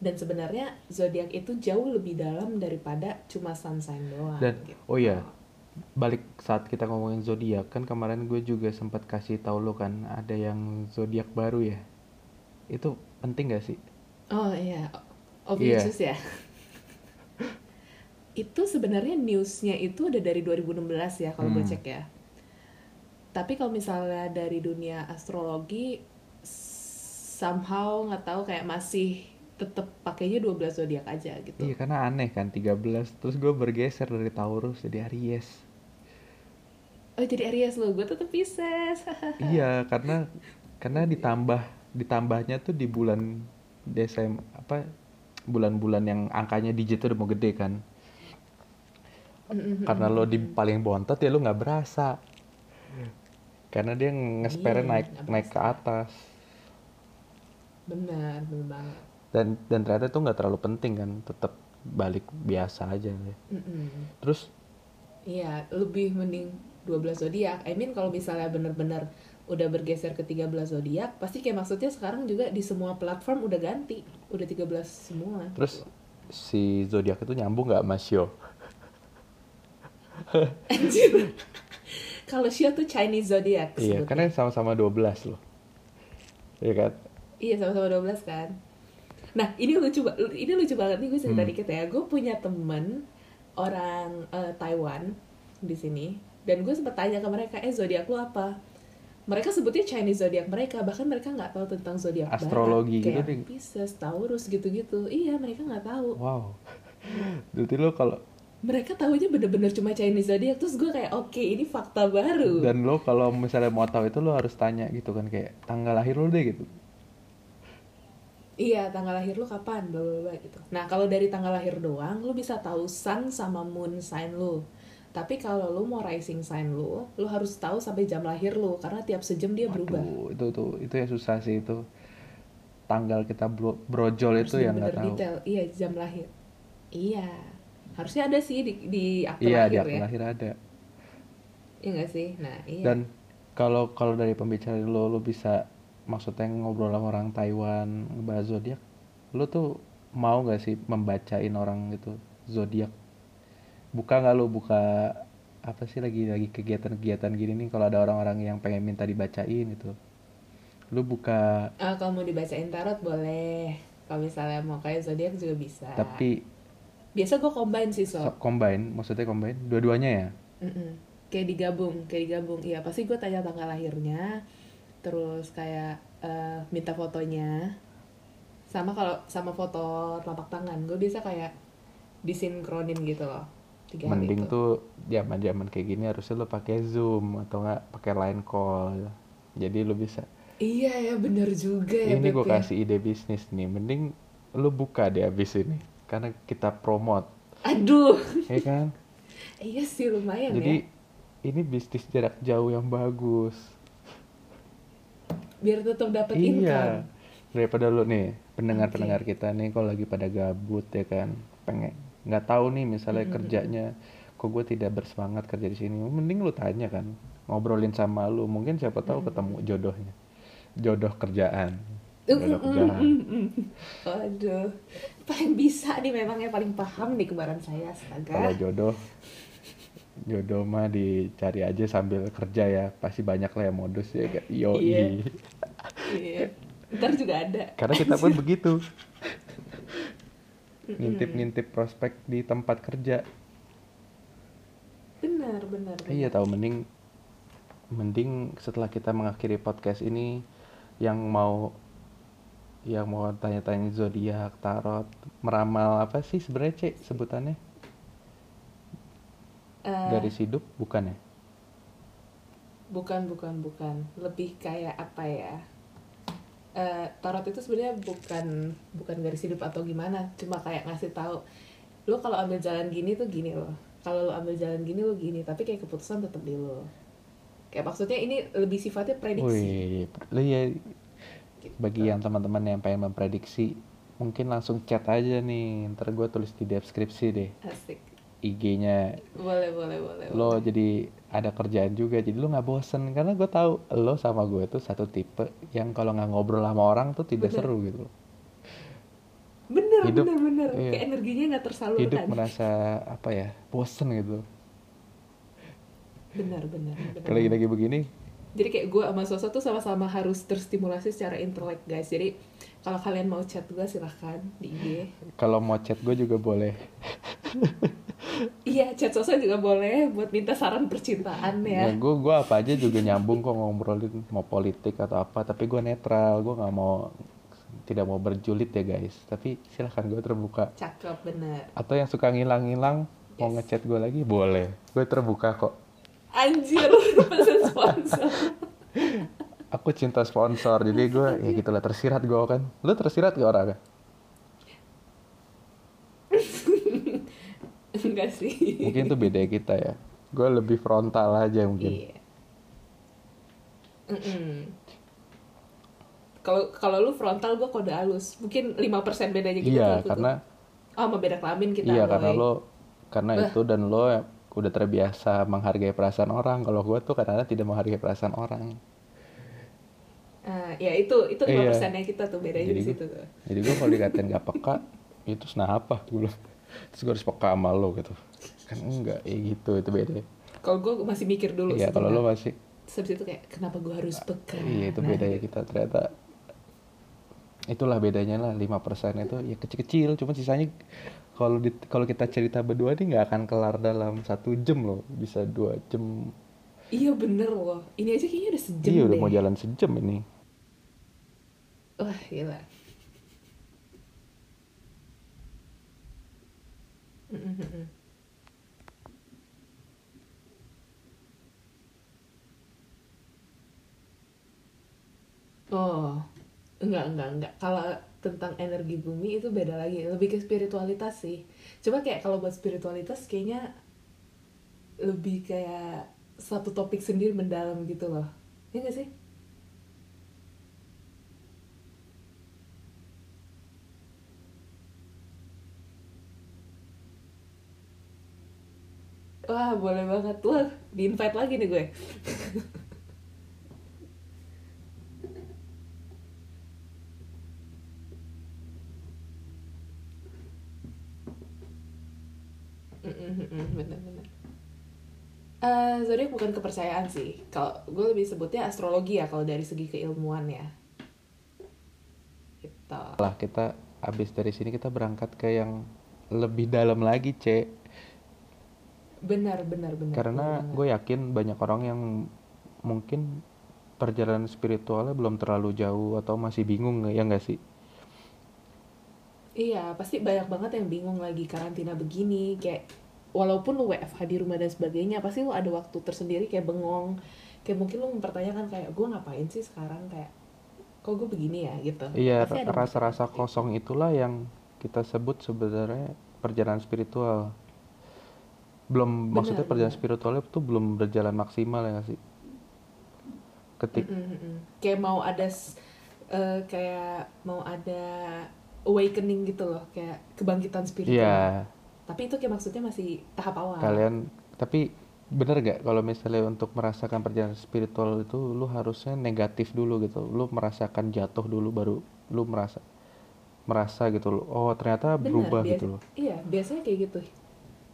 Dan sebenarnya zodiak itu jauh lebih dalam daripada cuma sun sign doang. Dan- gitu. oh iya. balik saat kita ngomongin zodiak kan kemarin gue juga sempat kasih tahu lo kan ada yang zodiak baru ya itu penting gak sih Oh iya, Ovius Iya. ya. itu sebenarnya newsnya itu udah dari 2016 ya kalau gue Hmm. cek ya. Tapi kalau misalnya dari dunia astrologi somehow nggak tahu kayak masih tetap pakainya 12 zodiak aja gitu. Iya karena aneh kan 13 Terus gue bergeser dari Taurus jadi Aries Oh jadi Aries lo, gue tetap Pisces. Iya karena Karena ditambah Ditambahnya tuh di bulan Desember Apa Bulan-bulan yang angkanya digit udah mau gede kan Karena lo di paling bontot ya lo nggak berasa Karena dia ngespernya Iya, naik naik ke atas Benar, benar banget. Dan dan ternyata itu nggak terlalu penting kan tetap balik biasa aja ya. Mm-mm. terus Iya, lebih mending 12 zodiak. I mean kalau misalnya bener-bener udah bergeser ke 13 zodiak, pasti kayak maksudnya sekarang juga di semua platform udah ganti, udah 13 semua. terus si zodiak itu nyambung nggak sama Shio Anjir. kalau Shio tuh Chinese zodiak. iya karena sama-sama 12 loh iya kan Iya sama-sama 12 kan. Nah ini lucu ini lucu banget nih gue cerita Hmm. dikit ya. Gue punya temen orang eh, Taiwan di sini dan gue sempat tanya ke mereka, eh zodiak lu apa? Mereka sebutnya Chinese zodiak mereka, bahkan mereka nggak tahu tentang zodiak barat. Astrologi gitu kayak. Pisces, Taurus gitu-gitu. Iya mereka nggak tahu. wow berarti lo kalau Mereka tahunya bener-bener cuma Chinese zodiak. Terus gue kayak oke ini fakta baru. dan lo kalau misalnya mau tahu itu lo harus tanya gitu kan kayak tanggal lahir lo deh gitu Iya, tanggal lahir lu kapan, bla bla bla gitu. Nah, kalau dari tanggal lahir doang, lu bisa tahu sun sama moon sign lu. Tapi kalau lu mau rising sign lu, lu harus tahu sampai jam lahir lu karena tiap sejam dia berubah. Waduh, itu tuh itu yang susah sih itu tanggal kita bro- brojol Harus itu yang nggak tahu detail. Iya, jam lahir. Iya. Harusnya ada sih di di akte iya di lahir akte ya. lahir ada Iya nggak sih? Nah, iya. Dan kalau kalau dari pembicara lo lo bisa maksudnya ngobrol sama orang Taiwan ngebahas zodiak, lo tuh mau nggak sih membacain orang gitu zodiak? Buka nggak lo buka apa sih lagi lagi kegiatan-kegiatan gini nih kalau ada orang-orang yang pengen minta dibacain gitu. Lo buka Ah, kalau mau dibacain tarot boleh. Kalau misalnya mau kayak zodiak juga bisa. tapi biasa gue combine sih sob. sub combine, maksudnya combine dua-duanya ya? Mm-mm. Kayak digabung, kayak digabung. Iya, pasti gue tanya tanggal lahirnya, terus kayak eh, minta fotonya, sama kalau sama foto telapak tangan, gue bisa kayak disinkronin gitu loh. Tiga Mending itu. tuh zaman-zaman kayak gini harusnya lo pakai Zoom atau nggak pakai line call. Jadi lo bisa Iya ya, bener juga ya. ini gue ya. kasih ide bisnis nih mending lu buka deh abis ini karena kita promote Aduh, ya kan iya sih lumayan jadi ya. ini bisnis jarak jauh yang bagus Biar tetap dapat iya. income. daripada lu nih pendengar pendengar kita nih kalau lagi pada gabut ya kan? Pengen nggak tahu nih misalnya Mm-mm, kerjanya kok gue tidak bersemangat kerja di sini? Mending lu tanya kan ngobrolin sama lu. Mungkin siapa tahu ketemu jodohnya jodoh kerjaan. Jodoh kerjaan. Waduh, paling bisa nih memang yang paling paham nih kembaran saya astaga. kalau jodoh jodoh mah dicari aja sambil kerja ya pasti banyak lah yang modus ya kayak yo Iya. Iya. Ntar juga ada. karena kita pun begitu ngintip-ngintip prospek di tempat kerja Benar, benar. benar. iya tahu mending mending setelah kita mengakhiri podcast ini yang mau yang mau tanya-tanya zodiak tarot meramal apa sih sebenarnya cek sebutannya Eh, garis hidup bukan ya bukan, bukan, bukan. Lebih kayak apa ya? Eh, tarot itu sebenarnya bukan bukan garis hidup atau gimana, cuma kayak ngasih tahu lo kalau ambil jalan gini tuh gini loh. Kalau lo ambil jalan gini lo gini, tapi kayak keputusan tetap di lo. Kayak maksudnya ini lebih sifatnya prediksi. Wih, lu ya bagi yang teman-teman yang pengen memprediksi mungkin langsung chat aja nih ntar gue tulis di deskripsi deh Asik. IG-nya Boleh, boleh, boleh. lo boleh. jadi ada kerjaan juga jadi lo nggak bosen karena gue tahu lo sama gue tuh satu tipe yang kalau nggak ngobrol sama orang tuh tidak Bener. seru gitu Bener, Hidup- bener, bener. iya. Kayak energinya nggak tersalurkan. hidup merasa apa ya bosen gitu Bener, bener. bener. kalau lagi begini Jadi kayak gue sama Soso tuh sama-sama harus terstimulasi secara intelek guys. Jadi kalau kalian mau chat gue silahkan di IG. kalau mau chat gue juga boleh Iya, chat Soso juga boleh buat minta saran percintaan ya ya. gue gue apa aja juga nyambung kok ngobrolin mau politik atau apa tapi gue netral gue nggak mau tidak mau berjulit ya guys tapi silahkan gue terbuka Cakep bener. atau yang suka ngilang-ngilang mau Yes. ngechat gue lagi boleh gue terbuka kok Anjir, pesen sponsor. aku cinta sponsor jadi gue ya gitulah tersirat gue kan lu tersirat gak orangnya Enggak sih. mungkin itu beda kita ya gue lebih frontal aja mungkin Iya. Kalau kalau lu frontal gue kode halus. Mungkin 5% bedanya gitu. iya tuh, tuh. karena Oh, sama beda kelamin kita. iya karena lo karena Bah. itu dan lo udah terbiasa menghargai perasaan orang kalau gue tuh kadang-kadang tidak menghargai perasaan orang Ah, ya itu itu Iya. 5% nya kita tuh bedanya Jadi di situ tuh. jadi gue kalau dikatain gak peka itu kenapa gue bilang terus gue harus peka sama lo gitu kan enggak ya gitu itu beda Kalau gue masih mikir dulu iya kalau lo masih Terus itu kayak kenapa gue harus peka? iya itu Nah, beda ya kita ternyata itulah bedanya lah 5% itu ya kecil-kecil cuma sisanya kalau di, kalau kita cerita berdua nih nggak akan kelar dalam satu jam loh bisa dua jam Iya bener loh. Ini aja kayaknya udah sejam iya deh. udah mau jalan sejam ini Wah gila. Oh, enggak, enggak, enggak. Kalau tentang energi bumi itu beda lagi, lebih ke spiritualitas sih. Cuma kayak kalau buat spiritualitas kayaknya lebih kayak satu topik sendiri mendalam gitu loh. Iya nggak sih? Wah, boleh banget. Wah, di-invite lagi nih gue. Bener-bener. Eh, zodiak bukan kepercayaan sih. Kalau gue lebih sebutnya astrologi ya kalau dari segi keilmuan ya. Gitu. lah kita habis dari sini kita berangkat ke yang lebih dalam lagi cek Benar, benar, benar. karena gue yakin banyak orang yang mungkin perjalanan spiritualnya belum terlalu jauh atau masih bingung ya nggak sih Iya, pasti banyak banget yang bingung lagi karantina begini, kayak walaupun lu WFH di rumah dan sebagainya, pasti lu ada waktu tersendiri kayak bengong. Kayak mungkin lu mempertanyakan kayak gue ngapain sih sekarang kayak kok gue begini ya gitu. iya rasa-rasa kosong itulah yang kita sebut sebenarnya perjalanan spiritual belum Benar, maksudnya perjalanan benar. spiritualnya itu belum berjalan maksimal ya sih? Ketik. Mm, mm. Kayak mau ada eh, kayak mau ada awakening gitu loh, kayak kebangkitan spiritual. iya. Tapi itu kayak maksudnya masih tahap awal. Kalian tapi bener gak kalau misalnya untuk merasakan perjalanan spiritual itu lu harusnya negatif dulu gitu. Lu merasakan jatuh dulu baru lu merasa merasa gitu loh. Oh ternyata Bener, berubah biasa- gitu loh. iya biasanya kayak gitu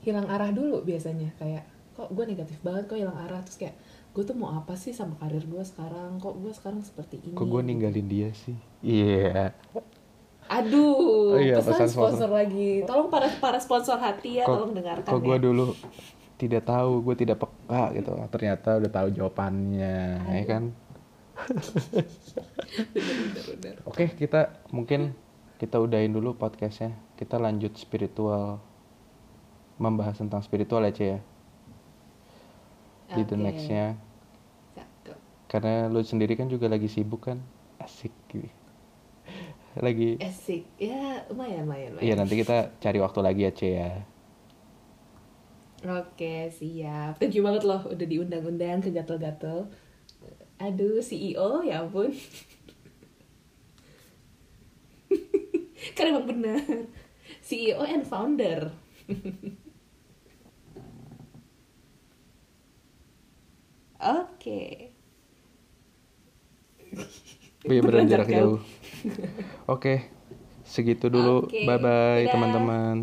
hilang arah dulu biasanya. Kayak kok gue negatif banget kok hilang arah? Terus kayak gue tuh mau apa sih sama karir gue sekarang? Kok gue sekarang seperti ini? Kok gue ninggalin dia sih? Iya. Aduh Oh iya, pesan pesan sponsor. sponsor. lagi. Tolong para para sponsor hati ya kok, tolong dengarkan kok gue ya. dulu tidak tahu gue tidak peka gitu. Ternyata udah tahu jawabannya ya kan? Bener bener bener. Oke kita mungkin kita udahin dulu podcastnya. Kita lanjut spiritual membahas tentang spiritual ya Cie ya di the Oke. nextnya karena lu sendiri kan juga lagi sibuk kan asik gitu lagi Asik ya lumayan lumayan, iya nanti kita cari waktu lagi ya Cie ya Oke, siap. Thank you banget loh udah diundang-undang ke gatel-gatel. Aduh, CEO, ya ampun. kan emang bener. CEO and founder. Oke. Iya beneran Beneran jarak jarak jauh. Oke, segitu dulu. Oke, Bye bye dadah. teman-teman.